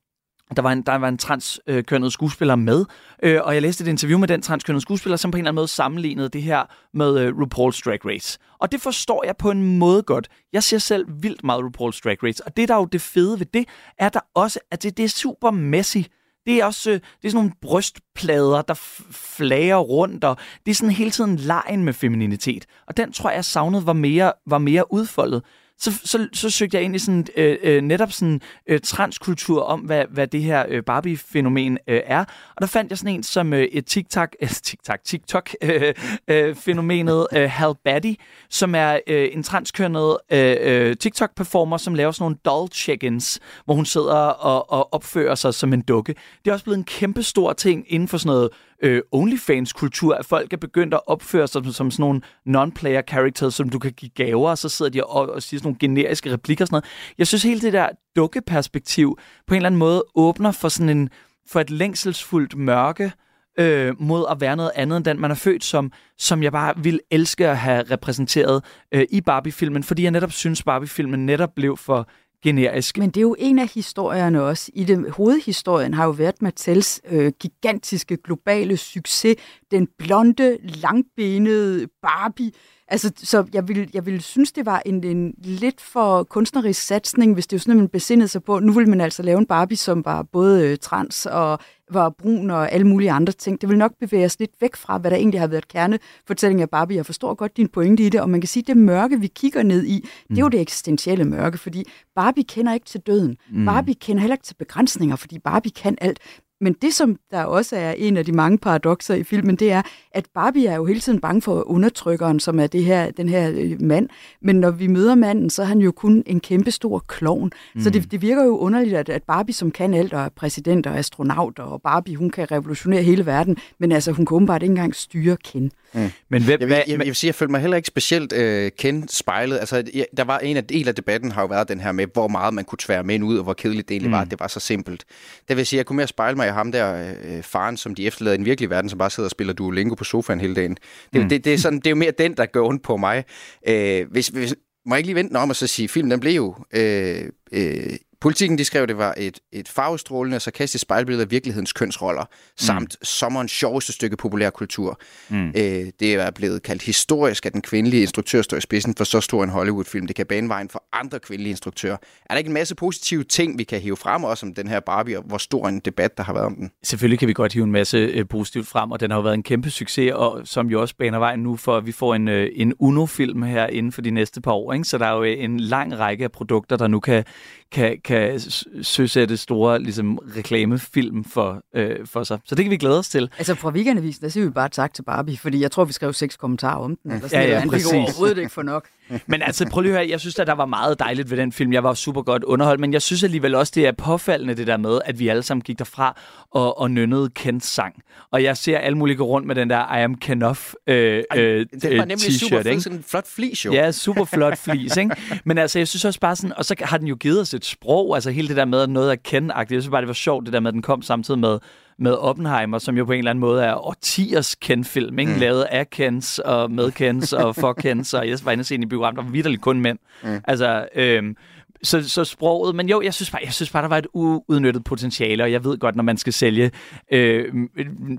der var en, der var en transkønnet skuespiller med, øh, og jeg læste et interview med den transkønnede skuespiller, som på en eller anden måde sammenlignede det her med øh, RuPaul's Drag Race. Og det forstår jeg på en måde godt. Jeg ser selv vildt meget RuPaul's Drag Race, og det der er jo det fede ved det, er der også, at det, det er super messy. Det er også øh, det er sådan nogle brystplader, der flager rundt, og det er sådan hele tiden lejen med femininitet. Og den tror jeg savnede var mere, var mere udfoldet. Så, så, så søgte jeg ind i sådan, øh, øh, netop sådan øh, transkultur om, hvad, hvad det her øh, Barbie-fænomen øh, er. Og der fandt jeg sådan en som øh, et TikTok, øh, TikTok, TikTok-fænomenet øh, fænomenet øh, Hal Batty, som er øh, en transkønnet øh, øh, TikTok-performer, som laver sådan nogle doll check-ins, hvor hun sidder og, og opfører sig som en dukke. Det er også blevet en kæmpe stor ting inden for sådan noget øh, OnlyFans-kultur, at folk er begyndt at opføre sig som, som sådan nogle non-player characters, som du kan give gaver, og så sidder de og, og siger sådan nogle generiske replikker og sådan noget. Jeg synes hele det der dukkeperspektiv på en eller anden måde åbner for sådan en for et længselsfuldt mørke øh, mod at være noget andet end den, man er født som, som jeg bare vil elske at have repræsenteret øh, i Barbie-filmen, fordi jeg netop synes, Barbie-filmen netop blev for generisk. Men det er jo en af historierne også. I det, hovedhistorien har jo været Mattels øh, gigantiske globale succes. Den blonde, langbenede Barbie. Altså, så jeg vil, jeg vil synes, det var en, en lidt for kunstnerisk satsning, hvis det jo sådan, man besindede sig på, nu vil man altså lave en Barbie, som var både øh, trans og var brun og alle mulige andre ting. Det vil nok bevæge os lidt væk fra, hvad der egentlig har været kernefortælling af Barbie. Jeg forstår godt din pointe i det, og man kan sige, at det mørke, vi kigger ned i, det er jo det eksistentielle mørke, fordi Barbie kender ikke til døden. Mm. Barbie kender heller ikke til begrænsninger, fordi Barbie kan alt. Men det, som der også er en af de mange paradoxer i filmen, det er, at Barbie er jo hele tiden bange for undertrykkeren, som er det her, den her øh, mand. Men når vi møder manden, så er han jo kun en kæmpe stor klovn. Mm. Så det, det virker jo underligt, at, at Barbie, som kan alt, og er præsident og astronaut, og Barbie, hun kan revolutionere hele verden, men altså, hun kan åbenbart ikke engang styre Ken. Mm. Men hvem, jeg, vil, jeg, jeg vil sige, jeg følte mig heller ikke specielt øh, kendt spejlet. Altså, jeg, der var en af, del af debatten har jo været den her med, hvor meget man kunne tvære mænd ud, og hvor kedeligt det egentlig mm. var, at det var så simpelt. Det vil sige, jeg kunne mere spejle mig i ham der, øh, faren, som de efterlader i den virkelige verden, som bare sidder og spiller Duolingo på sofaen hele dagen. Det, mm. det, det, er, sådan, det er jo mere den, der går ondt på mig. Øh, hvis, hvis, må jeg ikke lige vente om og så sige, filmen den blev jo øh, øh, Politikken de skrev, det var et, et farvestrålende og sarkastisk spejlbillede af virkelighedens kønsroller, samt sommerens sjoveste stykke populærkultur. Mm. Øh, det er blevet kaldt historisk, at den kvindelige instruktør står i spidsen for så stor en Hollywood-film. Det kan bane vejen for andre kvindelige instruktører. Er der ikke en masse positive ting, vi kan hive frem også om den her Barbie, og hvor stor en debat, der har været om den? Selvfølgelig kan vi godt hive en masse øh, positivt frem, og den har jo været en kæmpe succes, og som jo også baner vejen nu for, at vi får en, øh, en UNO-film her inden for de næste par år. Ikke? Så der er jo øh, en lang række af produkter, der nu kan, kan, kan søsætte store ligesom, reklamefilm for, øh, for sig. Så det kan vi glæde os til. Altså fra weekendavisen, der siger vi bare tak til Barbie, fordi jeg tror, vi skrev seks kommentarer om den. Eller sådan Ja, ja, noget. Præcis. overhovedet ikke for nok. Men altså, prøv lige at høre, jeg synes, at der var meget dejligt ved den film. Jeg var super godt underholdt, men jeg synes alligevel også, det er påfaldende det der med, at vi alle sammen gik derfra og, og nynnede Kens sang. Og jeg ser alle mulige gå rundt med den der I am Ken Off øh, øh, Den var nemlig super ikke? sådan en flot flis jo. Ja, super flot flis, ikke? Men altså, jeg synes også bare sådan, og så har den jo givet os et sprog, altså hele det der med, at noget er ken-agtigt. Jeg synes bare, det var sjovt, det der med, at den kom samtidig med, med Oppenheimer, som jo på en eller anden måde er årtiers Ken-film, ikke? Mm. Lavet af Kens og med Kens og for Kens, og jeg var inde og se i biografen, der var vidderligt kun mænd. Mm. Altså, øhm, så, så sproget, men jo, jeg synes, bare, jeg synes bare, der var et uudnyttet potentiale, og jeg ved godt, når man skal sælge, øh,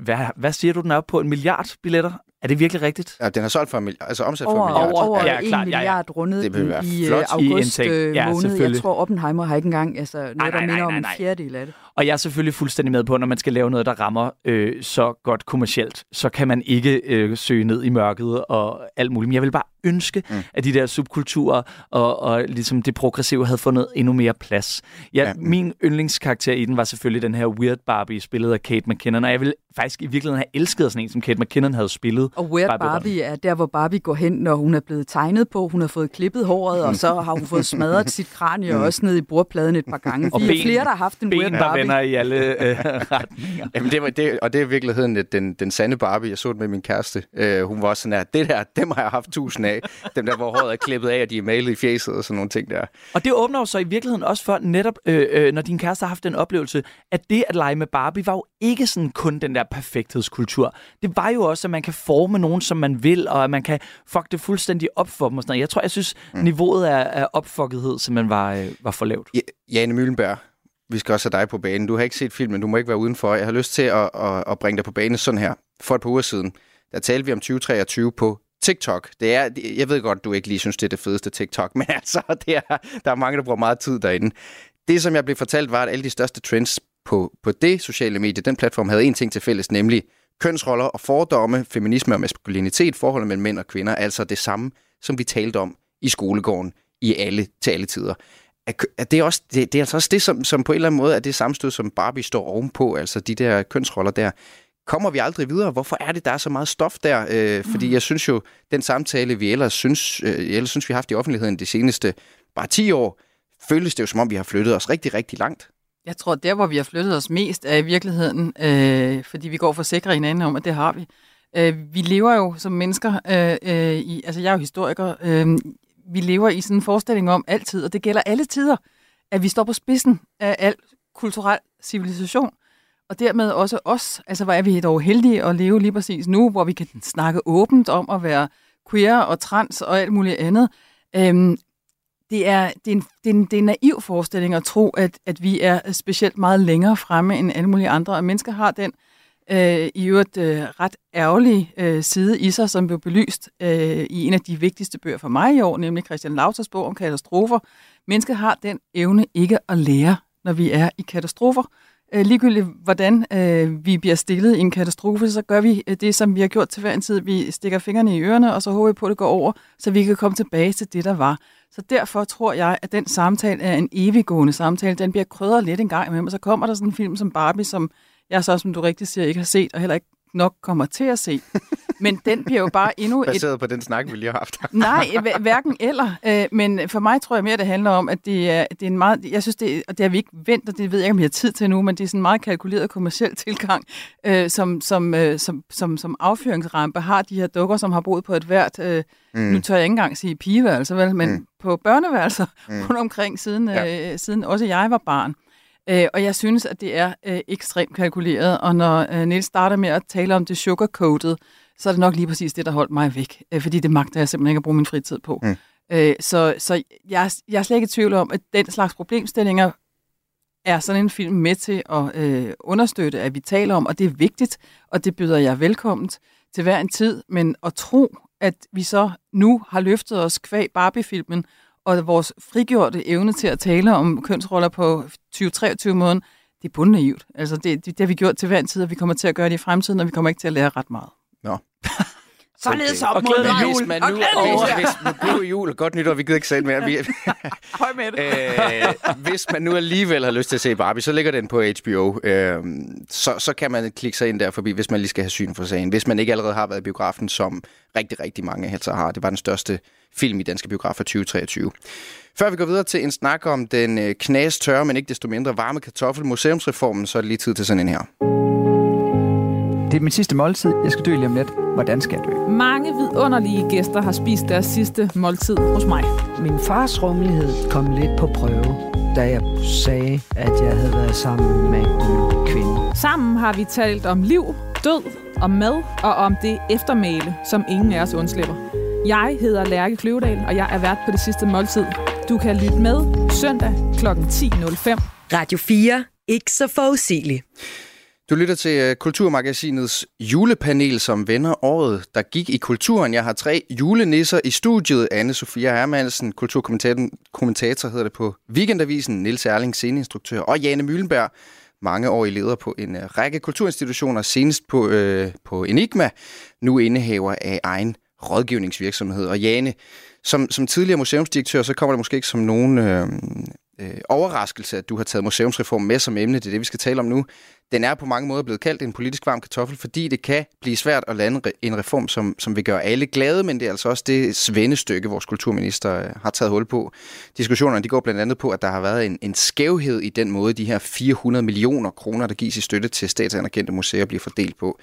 hvad, hvad siger du, den er oppe på? En milliard billetter? Er det virkelig rigtigt? Ja, den har solgt for en milliard, altså omsat for Over, en milliard. over, over Ja, ja, klart, 1 ja, ja. milliard rundet Det være i, i flot. øh, I august indtægt. øh, Ja, måned. Jeg tror, Oppenheimer har ikke engang altså, noget, nej, der nej, minder om nej, en nej. fjerdedel af det. Og jeg er selvfølgelig fuldstændig med på, når man skal lave noget, der rammer øh, så godt kommercielt, så kan man ikke øh, søge ned i mørket og alt muligt. Men jeg vil bare ønske, mm. at de der subkulturer og, og ligesom det progressive havde fundet endnu mere plads. Ja. ja. Min yndlingskarakter i den var selvfølgelig den her Weird Barbie, spillet af Kate McKinnon. Og jeg ville faktisk i virkeligheden have elsket sådan en, som Kate McKinnon havde spillet. Og Weird Barbie-rollen. Barbie er der, hvor Barbie går hen, når hun er blevet tegnet på. Hun har fået klippet håret, og så har hun fået smadret sit kranie også ned i bordpladen et par gange. Og er ben- flere, der har haft en Weird Ben, der Barbie. vender i alle øh, retninger. Jamen, det var, det, og det er i virkeligheden øh, den, den sande Barbie. Jeg så den med min kæreste. Øh, hun var også sådan her, det der, dem har jeg haft tusind af. Dem der, hvor håret er klippet af, og de er malet i fjeset og sådan nogle ting der. Og det åbner jo så i virkeligheden også for netop, øh, øh, når din kæreste har haft den oplevelse, at det at lege med Barbie var jo ikke sådan kun den der perfekthedskultur. Det var jo også, at man kan forme nogen, som man vil, og at man kan fuck det fuldstændig op for dem og sådan noget. Jeg tror, jeg synes, mm. niveauet af, af opfuckethed simpelthen var, øh, var for lavt. Ja, Jane Møllenberg, vi skal også have dig på banen. Du har ikke set filmen, du må ikke være udenfor. Jeg har lyst til at, at, at bringe dig på banen sådan her. For et par uger siden, der talte vi om 2023 på TikTok. Det er, jeg ved godt, du ikke lige synes, det er det fedeste TikTok, men altså, det er, der er mange, der bruger meget tid derinde. Det, som jeg blev fortalt, var, at alle de største trends på, på det sociale medie, den platform, havde en ting til fælles, nemlig kønsroller og fordomme, feminisme og maskulinitet, forholdet mellem mænd og kvinder, altså det samme, som vi talte om i skolegården i alle, til alle tider. Er, er det, også, det, det er altså også det, som, som på en eller anden måde er det samstød, som Barbie står ovenpå, altså de der kønsroller der. Kommer vi aldrig videre? Hvorfor er det, der er så meget stof der? Øh, fordi jeg synes jo, den samtale, vi ellers synes, øh, ellers synes vi har haft i offentligheden de seneste bare 10 år, føles det jo som om, vi har flyttet os rigtig, rigtig langt. Jeg tror, der hvor vi har flyttet os mest er i virkeligheden, øh, fordi vi går for sikre hinanden om, at det har vi. Øh, vi lever jo som mennesker, øh, øh, i, altså jeg er jo historiker, øh, vi lever i sådan en forestilling om altid, og det gælder alle tider, at vi står på spidsen af al kulturel civilisation, og dermed også os. Altså hvor er vi dog heldige at leve lige præcis nu, hvor vi kan snakke åbent om at være queer og trans og alt muligt andet. Øhm, det er, det, er en, det, er en, det er en naiv forestilling at tro, at, at vi er specielt meget længere fremme end alle mulige andre. Og mennesker har den øh, i øvrigt øh, ret ærgerlige øh, side i sig, som blev belyst øh, i en af de vigtigste bøger for mig i år, nemlig Christian Lauters bog om katastrofer. Mennesket har den evne ikke at lære, når vi er i katastrofer. Øh, ligegyldigt hvordan øh, vi bliver stillet i en katastrofe, så gør vi øh, det, som vi har gjort til hver en tid. Vi stikker fingrene i ørerne, og så håber vi på, at det går over, så vi kan komme tilbage til det, der var. Så derfor tror jeg, at den samtale er en eviggående samtale. Den bliver krydret lidt en gang imellem, og så kommer der sådan en film som Barbie, som jeg så, som du rigtig siger, ikke har set, og heller ikke nok kommer til at se. Men den bliver jo bare endnu et Baseret på den snak, vi lige har haft. Nej, hver- hverken eller. Øh, men for mig tror jeg mere, det handler om, at det er, det er en meget... Jeg synes, det, og det har vi ikke vendt, og det ved jeg ikke, om vi har tid til nu, men det er sådan en meget kalkuleret kommersiel tilgang, øh, som, som, øh, som, som, som affyringsrampe har de her dukker, som har boet på et hvert... Øh, mm. Nu tør jeg ikke engang sige pigeværelser, vel, men mm. på børneværelser mm. rundt omkring, siden, Ja. øh, siden også jeg var barn. Øh, og jeg synes, at det er øh, ekstremt kalkuleret, og når øh, Niels starter med at tale om det sugarcoated, så er det nok lige præcis det, der holdt mig væk. Øh, fordi det magter jeg simpelthen ikke at bruge min fritid på. Mm. Øh, så så jeg, jeg er slet ikke i tvivl om, at den slags problemstillinger er sådan en film med til at øh, understøtte, at vi taler om, og det er vigtigt, og det byder jeg velkommen til hver en tid. Men at tro, at vi så nu har løftet os kvæg Barbie-filmen, og vores frigjorte evne til at tale om kønsroller på 2023-måden, det er bundnaivt. Altså, det, det, det har vi gjort til hver en tid, og vi kommer til at gøre det i fremtiden, og vi kommer ikke til at lære ret meget. Nå. Således op Og mod glædelig jul. Hvis man Og nu, glædelig jul. hvis, nu god jul og godt nytår, vi gider ikke selv mere. Vi, Høj med det. øh, hvis man nu alligevel har lyst til at se Barbie, så ligger den på HBO. Øh, så, så kan man klikke sig ind der forbi, hvis man lige skal have syn for sagen. Hvis man ikke allerede har været i biografen, som rigtig, rigtig mange altså har. Det var den største film i danske biografer 2023. Før vi går videre til en snak om den øh, knas tørre, men ikke desto mindre varme kartoffel museumsreformen, så er det lige tid til sådan en her. Det er min sidste måltid. Jeg skal dø lige om lidt. Hvordan skal jeg dø? Mange vidunderlige gæster har spist deres sidste måltid hos mig. Min fars rummelighed kom lidt på prøve, da jeg sagde, at jeg havde været sammen med en kvinde. Sammen har vi talt om liv, død, om mad og om det eftermæle, som ingen af os undslipper. Jeg hedder Lærke Kløvedal, og jeg er vært på det sidste måltid. Du kan lytte med søndag kl. 10.05. Radio 4. Ikke så forudsigeligt. Du lytter til øh, Kulturmagasinets julepanel, som vender året, der gik i kulturen. Jeg har tre julenisser i studiet. anne Sofia Hermansen, kulturkommentator kommentator hedder det på Weekendavisen. Niels Erling, sceneinstruktør. Og Jane Møllenberg, mange år i leder på en øh, række kulturinstitutioner, senest på, øh, på Enigma, nu indehaver af egen rådgivningsvirksomhed. Og Jane, som, som tidligere museumsdirektør, så kommer det måske ikke som nogen øh, øh, overraskelse, at du har taget museumsreform med som emne. Det er det, vi skal tale om nu. Den er på mange måder blevet kaldt en politisk varm kartoffel, fordi det kan blive svært at lande en reform, som, som vil gøre alle glade, men det er altså også det svendestykke, vores kulturminister øh, har taget hul på. Diskussionerne de går blandt andet på, at der har været en, en skævhed i den måde, de her 400 millioner kroner, der gives i støtte til statsanerkendte museer, bliver fordelt på.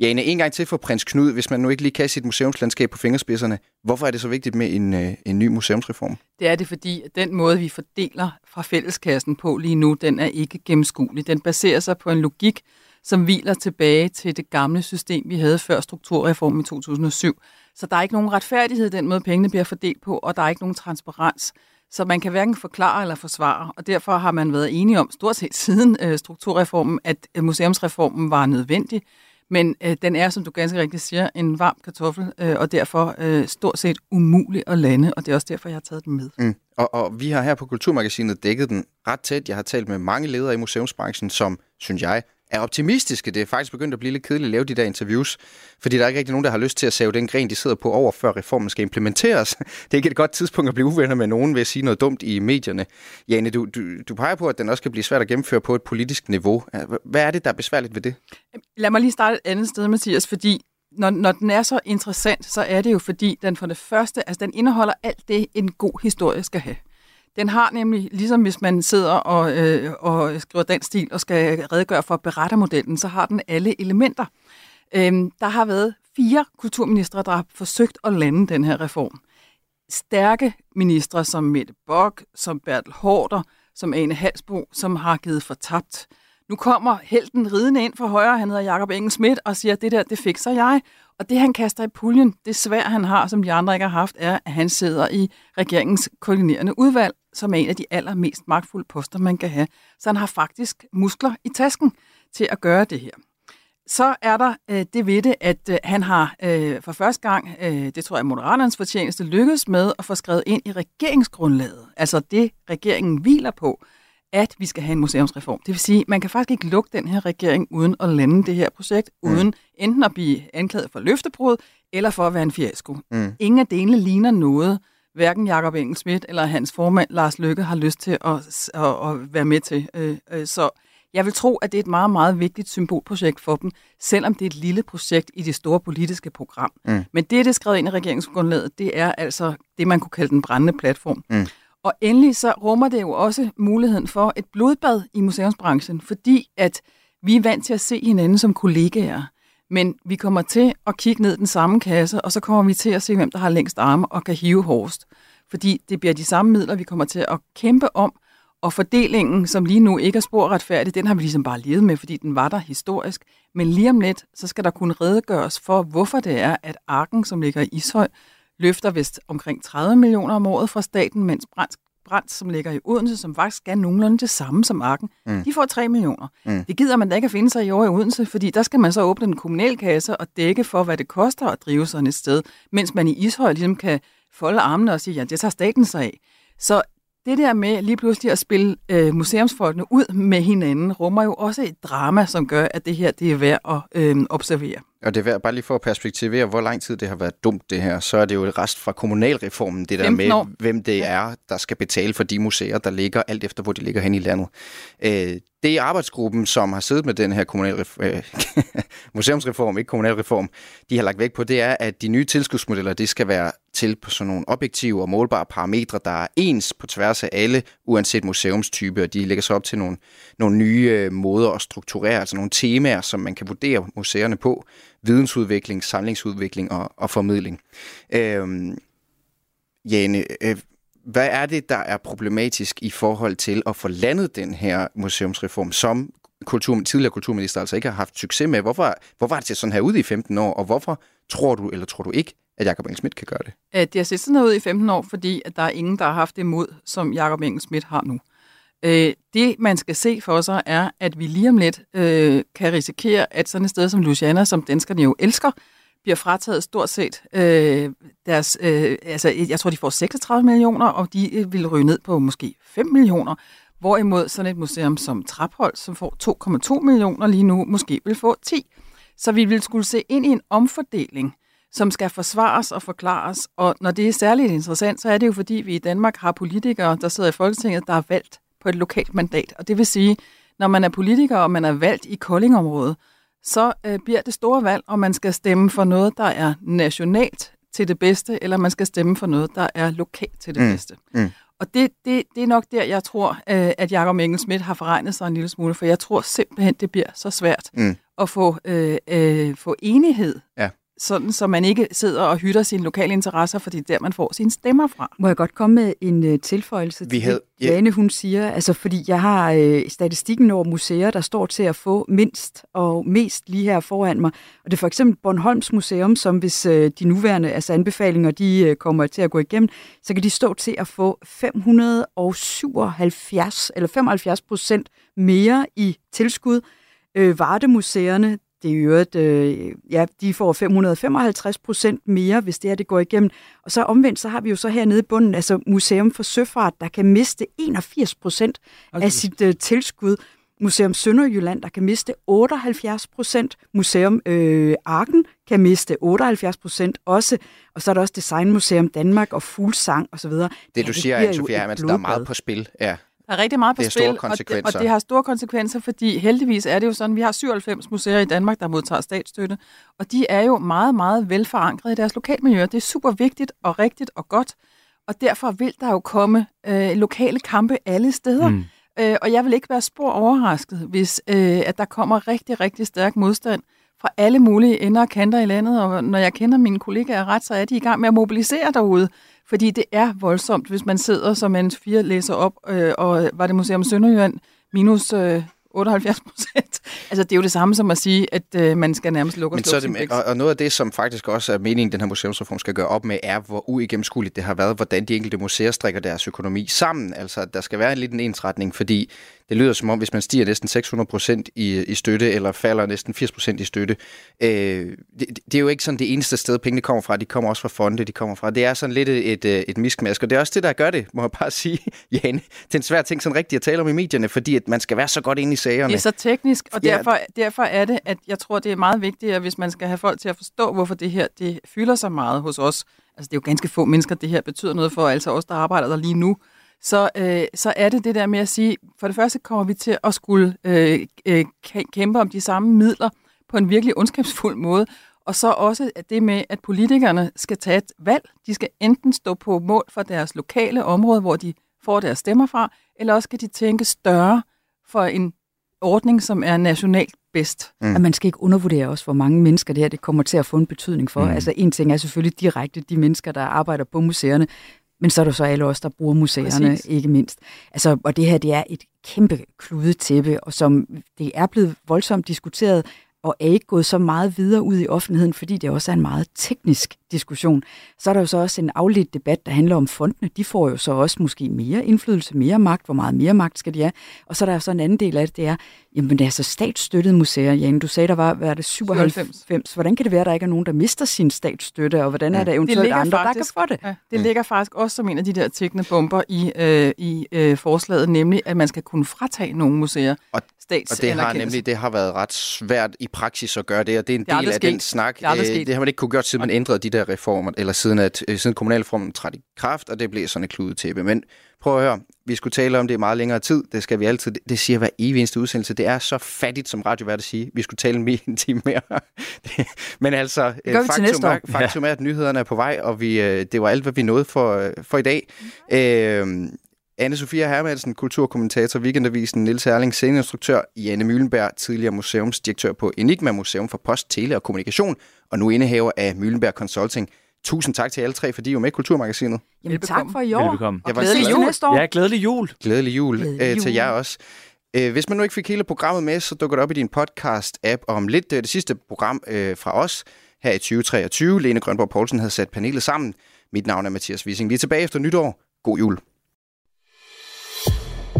Jane, en gang til for prins Knud, hvis man nu ikke lige kan sit museumslandskab på fingerspidserne. Hvorfor er det så vigtigt med en, øh, en ny museumsreform? Det er det, fordi den måde, vi fordeler fra fælleskassen på lige nu, den er ikke gennemskuelig. Den baserer sig på en logik, som hviler tilbage til det gamle system, vi havde før strukturreformen i 2007. Så der er ikke nogen retfærdighed i den måde, pengene bliver fordelt på, og der er ikke nogen transparens. Så man kan hverken forklare eller forsvare, og derfor har man været enige om, stort set siden øh, strukturreformen, at øh, museumsreformen var nødvendig. Men øh, den er, som du ganske rigtigt siger, en varm kartoffel, øh, og derfor øh, stort set umulig at lande, og det er også derfor, jeg har taget den med. Mm. Og, og vi har her på Kulturmagasinet dækket den ret tæt. Jeg har talt med mange ledere i museumsbranchen, som, synes jeg, er optimistiske. Det er faktisk begyndt at blive lidt kedeligt at lave de der interviews, fordi der er ikke rigtig nogen, der har lyst til at save den gren, de sidder på over, før reformen skal implementeres. Det er ikke et godt tidspunkt at blive uvenner med nogen ved at sige noget dumt i medierne. Jane, du, du, du peger på, at den også kan blive svært at gennemføre på et politisk niveau. Hvad er det, der er besværligt ved det? Lad mig lige starte et andet sted, Mathias, fordi når, når den er så interessant, så er det jo fordi, den for det første, altså den indeholder alt det, en god historie skal have. Den har nemlig, ligesom hvis man sidder og, øh, og skriver dansk stil og skal redegøre for berettermodellen, så har den alle elementer. Øhm, der har været fire kulturministre, der har forsøgt at lande den her reform. Stærke ministre som Mette Bock, som Bertel Hårder, som Ane Halsbo, som har givet fortabt. Nu kommer helten ridende ind fra højre, han hedder Jakob Engel Schmidt, og siger, det der, det fikser jeg. Og det, han kaster i puljen, det svær, han har, som de andre ikke har haft, er, at han sidder i regeringens koordinerende udvalg, som er en af de allermest magtfulde poster, man kan have. Så han har faktisk muskler i tasken til at gøre det her. Så er der øh, det ved det, at øh, han har øh, for første gang, øh, det tror jeg Moderaternes fortjeneste, lykkedes med at få skrevet ind i regeringsgrundlaget, altså det regeringen hviler på, at vi skal have en museumsreform. Det vil sige, man kan faktisk ikke lukke den her regering uden at lande det her projekt, mm. uden enten at blive anklaget for løftebrud, eller for at være en fiasko. Mm. Ingen af delene ligner noget, hverken Jakob Engel Schmidt eller hans formand Lars Løkke har lyst til at, at, at være med til. Øh, øh, Så jeg vil tro, at det er et meget, meget vigtigt symbolprojekt for dem, selvom det er et lille projekt i det store politiske program. Mm. Men det, det er skrevet ind i regeringsgrundlaget, det er altså det, man kunne kalde den brændende platform. Mm. Og endelig så rummer det jo også muligheden for et blodbad i museumsbranchen, fordi at vi er vant til at se hinanden som kollegaer, men vi kommer til at kigge ned den samme kasse, og så kommer vi til at se, hvem der har længst arme og kan hive hårdest. Fordi det bliver de samme midler, vi kommer til at kæmpe om, og fordelingen, som lige nu ikke er spor retfærdig, den har vi ligesom bare levet med, fordi den var der historisk. Men lige om lidt, så skal der kunne redegøres for, hvorfor det er, at Arken, som ligger i Ishøj, løfter vist omkring 30 millioner om året fra staten, mens Brands, Brandt, som ligger i Odense, som faktisk er nogenlunde det samme som Arken. Mm. De får 3 millioner. Mm. Det gider man da ikke at finde sig i år i Odense, fordi der skal man så åbne en kommunalkasse og dække for, hvad det koster at drive sådan et sted, mens man i Ishøj ligesom kan folde armene og sige, ja, det tager staten sig af. Så det der med lige pludselig at spille øh, museumsfolkene ud med hinanden, rummer jo også et drama, som gør, at det her det er værd at øh, observere. Og det er værd, bare lige for at perspektivere, hvor lang tid det har været dumt det her, så er det jo et rest fra kommunalreformen, det der 15 med, hvem det er, der skal betale for de museer, der ligger, alt efter hvor de ligger hen i landet. Øh, det er arbejdsgruppen, som har siddet med den her øh, museumsreform, ikke kommunalreform, de har lagt vægt på, det er, at de nye tilskudsmodeller, det skal være til på sådan nogle objektive og målbare parametre, der er ens på tværs af alle, uanset museumstype, og de lægger sig op til nogle, nogle nye øh, måder at strukturere, altså nogle temaer, som man kan vurdere museerne på, vidensudvikling, samlingsudvikling og, og formidling. Øhm, Jane, øh, hvad er det, der er problematisk i forhold til at få landet den her museumsreform, som kultur, tidligere kulturminister altså ikke har haft succes med? Hvorfor, hvorfor var det set sådan her ude i 15 år, og hvorfor tror du, eller tror du ikke, at Jacob Engel Schmidt kan gøre det? Øh, Det har set sådan her ud i 15 år, fordi at der er ingen, der har haft det mod, som Jacob Engel Schmidt har nu. Øh, Det, man skal se for sig, er, at vi lige om lidt øh, kan risikere, at sådan et sted som Luciana, som danskerne jo elsker, bliver frataget stort set øh, deres... Øh, altså, jeg tror, de får 36 millioner, og de øh, vil ryge ned på måske 5 millioner. Hvorimod sådan et museum som Traphold, som får 2,2 millioner lige nu, måske vil få 10. Så vi vil skulle se ind i en omfordeling, som skal forsvares og forklares. Og når det er særligt interessant, så er det jo fordi, vi i Danmark har politikere, der sidder i Folketinget, der er valgt på et lokalt mandat. Og det vil sige, når man er politiker, og man er valgt i Koldingområdet, så øh, bliver det store valg, om man skal stemme for noget, der er nationalt til det bedste, eller man skal stemme for noget, der er lokalt til det Mm. bedste. Mm. Og det, det, det er nok der, jeg tror, øh, at Jacob Engel Schmidt har forregnet sig en lille smule, for jeg tror simpelthen, det bliver så svært Mm. at få, øh, øh, få enighed, Ja. Sådan så man ikke sidder og hytter sine lokale interesser, fordi det er der, man får sine stemmer fra. Må jeg godt komme med en øh, tilføjelse Vi til havde- det. Jane hun siger? Altså, fordi jeg har øh, statistikken over museer, der står til at få mindst og mest lige her foran mig. Og det er for eksempel Bornholms Museum, som hvis øh, de nuværende altså anbefalinger de øh, kommer til at gå igennem, så kan de stå til at få 577 eller 75 procent mere i tilskud. Øh, Vardemuseerne, det er jo et, øh, ja, de får 555 procent mere, hvis det her det går igennem. Og så omvendt, så har vi jo så hernede i bunden, altså Museum for Søfart, der kan miste 81 procent af sit øh, tilskud. Museum Sønderjylland, der kan miste 78 procent. Museum øh, Arken kan miste 78 procent også. Og så er der også Designmuseum Danmark og Fuglsang osv. Det, du siger, et Hermansen, der er meget på spil. Ja. Der er rigtig meget på Det spil, store og det, konsekvenser. og det har store konsekvenser, fordi heldigvis er det jo sådan, vi har 97 museer i Danmark, der modtager statsstøtte, og de er jo meget, meget velforankret i deres lokalmiljøer. Det er super vigtigt og rigtigt og godt, og derfor vil der jo komme øh, lokale kampe alle steder. Mm. Øh, og jeg vil ikke være spor overrasket, hvis øh, at der kommer rigtig, rigtig stærk modstand fra alle mulige ender og kanter i landet, og når jeg kender mine kollegaer ret, så er de i gang med at mobilisere derude, fordi det er voldsomt, hvis man sidder som en fire læser op, øh, og var det Museum Sønderjylland minus øh, 78 procent. altså det er jo det samme som at sige, at øh, man skal nærmest lukke og Men så er sin det, og, og noget af det, som faktisk også er meningen, den her museumsreform skal gøre op med, er, hvor uigennemskueligt det har været, hvordan de enkelte museer strikker deres økonomi sammen. Altså, der skal være en lidt en ensretning, fordi det lyder som om, hvis man stiger næsten 600 procent i, i støtte, eller falder næsten 80 procent i støtte, øh, det, det er jo ikke sådan det eneste sted, pengene kommer fra. De kommer også fra fonde, de kommer fra. Det er sådan lidt et, et, et miskmask, og det er også det, der gør det, må jeg bare sige, Jane. Det er en svær ting sådan rigtigt at tale om i medierne, fordi at man skal være så godt inde i sagerne. Det er så teknisk, og Ja. derfor, derfor er det, at jeg tror, det er meget vigtigt, at hvis man skal have folk til at forstå, hvorfor det her det fylder så meget hos os, altså det er jo ganske få mennesker, det her betyder noget for, altså os, der arbejder der lige nu, så, øh, så er det det der med at sige, for det første kommer vi til at skulle øh, øh, kæ- kæmpe om de samme midler på en virkelig ondskabsfuld måde, og så også det med, at politikerne skal tage et valg. De skal enten stå på mål for deres lokale område, hvor de får deres stemmer fra, eller også skal de tænke større for en ordning, som er nationalt bedst. Mm. Og man skal ikke undervurdere også, hvor mange mennesker det her det kommer til at få en betydning for. Mm. Altså en ting er selvfølgelig direkte de mennesker, der arbejder på museerne, men så er der så alle os, der bruger museerne, Præcis. ikke mindst. Altså, og det her, det er et kæmpe kludetæppe, og som det er blevet voldsomt diskuteret og er ikke gået så meget videre ud i offentligheden, fordi det også er en meget teknisk diskussion. Så er der jo så også en afledt debat, der handler om fondene. De får jo så også måske mere indflydelse, mere magt. Hvor meget mere magt skal de have? Og så er der jo så en anden del af det, det er, jamen det er så statsstøttede museer. Jan, du sagde, der var, hvad er det, 97. 97. Hvordan kan det være, at der ikke er nogen, der mister sin statsstøtte, og hvordan er der eventuelt ligger andre, faktisk, der kan få det? Ja, det ligger faktisk også som en af de der tækkende bomber i, øh, i øh, forslaget, nemlig at man skal kunne fratage nogle museer og, stats og det har nemlig det har været ret svært i praksis at gøre det, og det er en Det er del af den sket. snak. Det aldrig Øh, det har man ikke kunne gøre, siden man ændrede de der reformer, eller siden, at, øh, siden kommunalreformen trådte i kraft, og det blev sådan et kludetæppe. Men prøv at høre, vi skulle tale om det i meget længere tid, det skal vi altid, det siger hver evig eneste udsendelse, det er så fattigt som radiovært at sige, vi skulle tale mere en time mere. Det- Men altså, til faktum, er, faktum er, at nyhederne er på vej, og vi, øh, det var alt, hvad vi nåede for, øh, for i dag. Øh, Anne-Sophia Hermansen, kulturkommentator, Weekendavisen, Nils Erling, sceneinstruktør, Janne Møllenberg, tidligere museumsdirektør på Enigma Museum for Post, Tele og Kommunikation, og nu indehaver af Møllenberg Consulting. Tusind tak til alle tre, fordi I var med i Kulturmagasinet. Jamen tak for i år. Velbekomme. Og glædelig jul næste år. Ja, glædelig jul. Glædelig jul, Glædelig øh, til jul. jer også. Øh, hvis man nu ikke fik hele programmet med, så dukker det op i din podcast-app. Om lidt, det er det sidste program øh, fra os her i 2023. Lene Grønborg Poulsen havde sat panelet sammen. Mit navn er Mathias Wissing. Vi er tilbage efter nytår. God jul.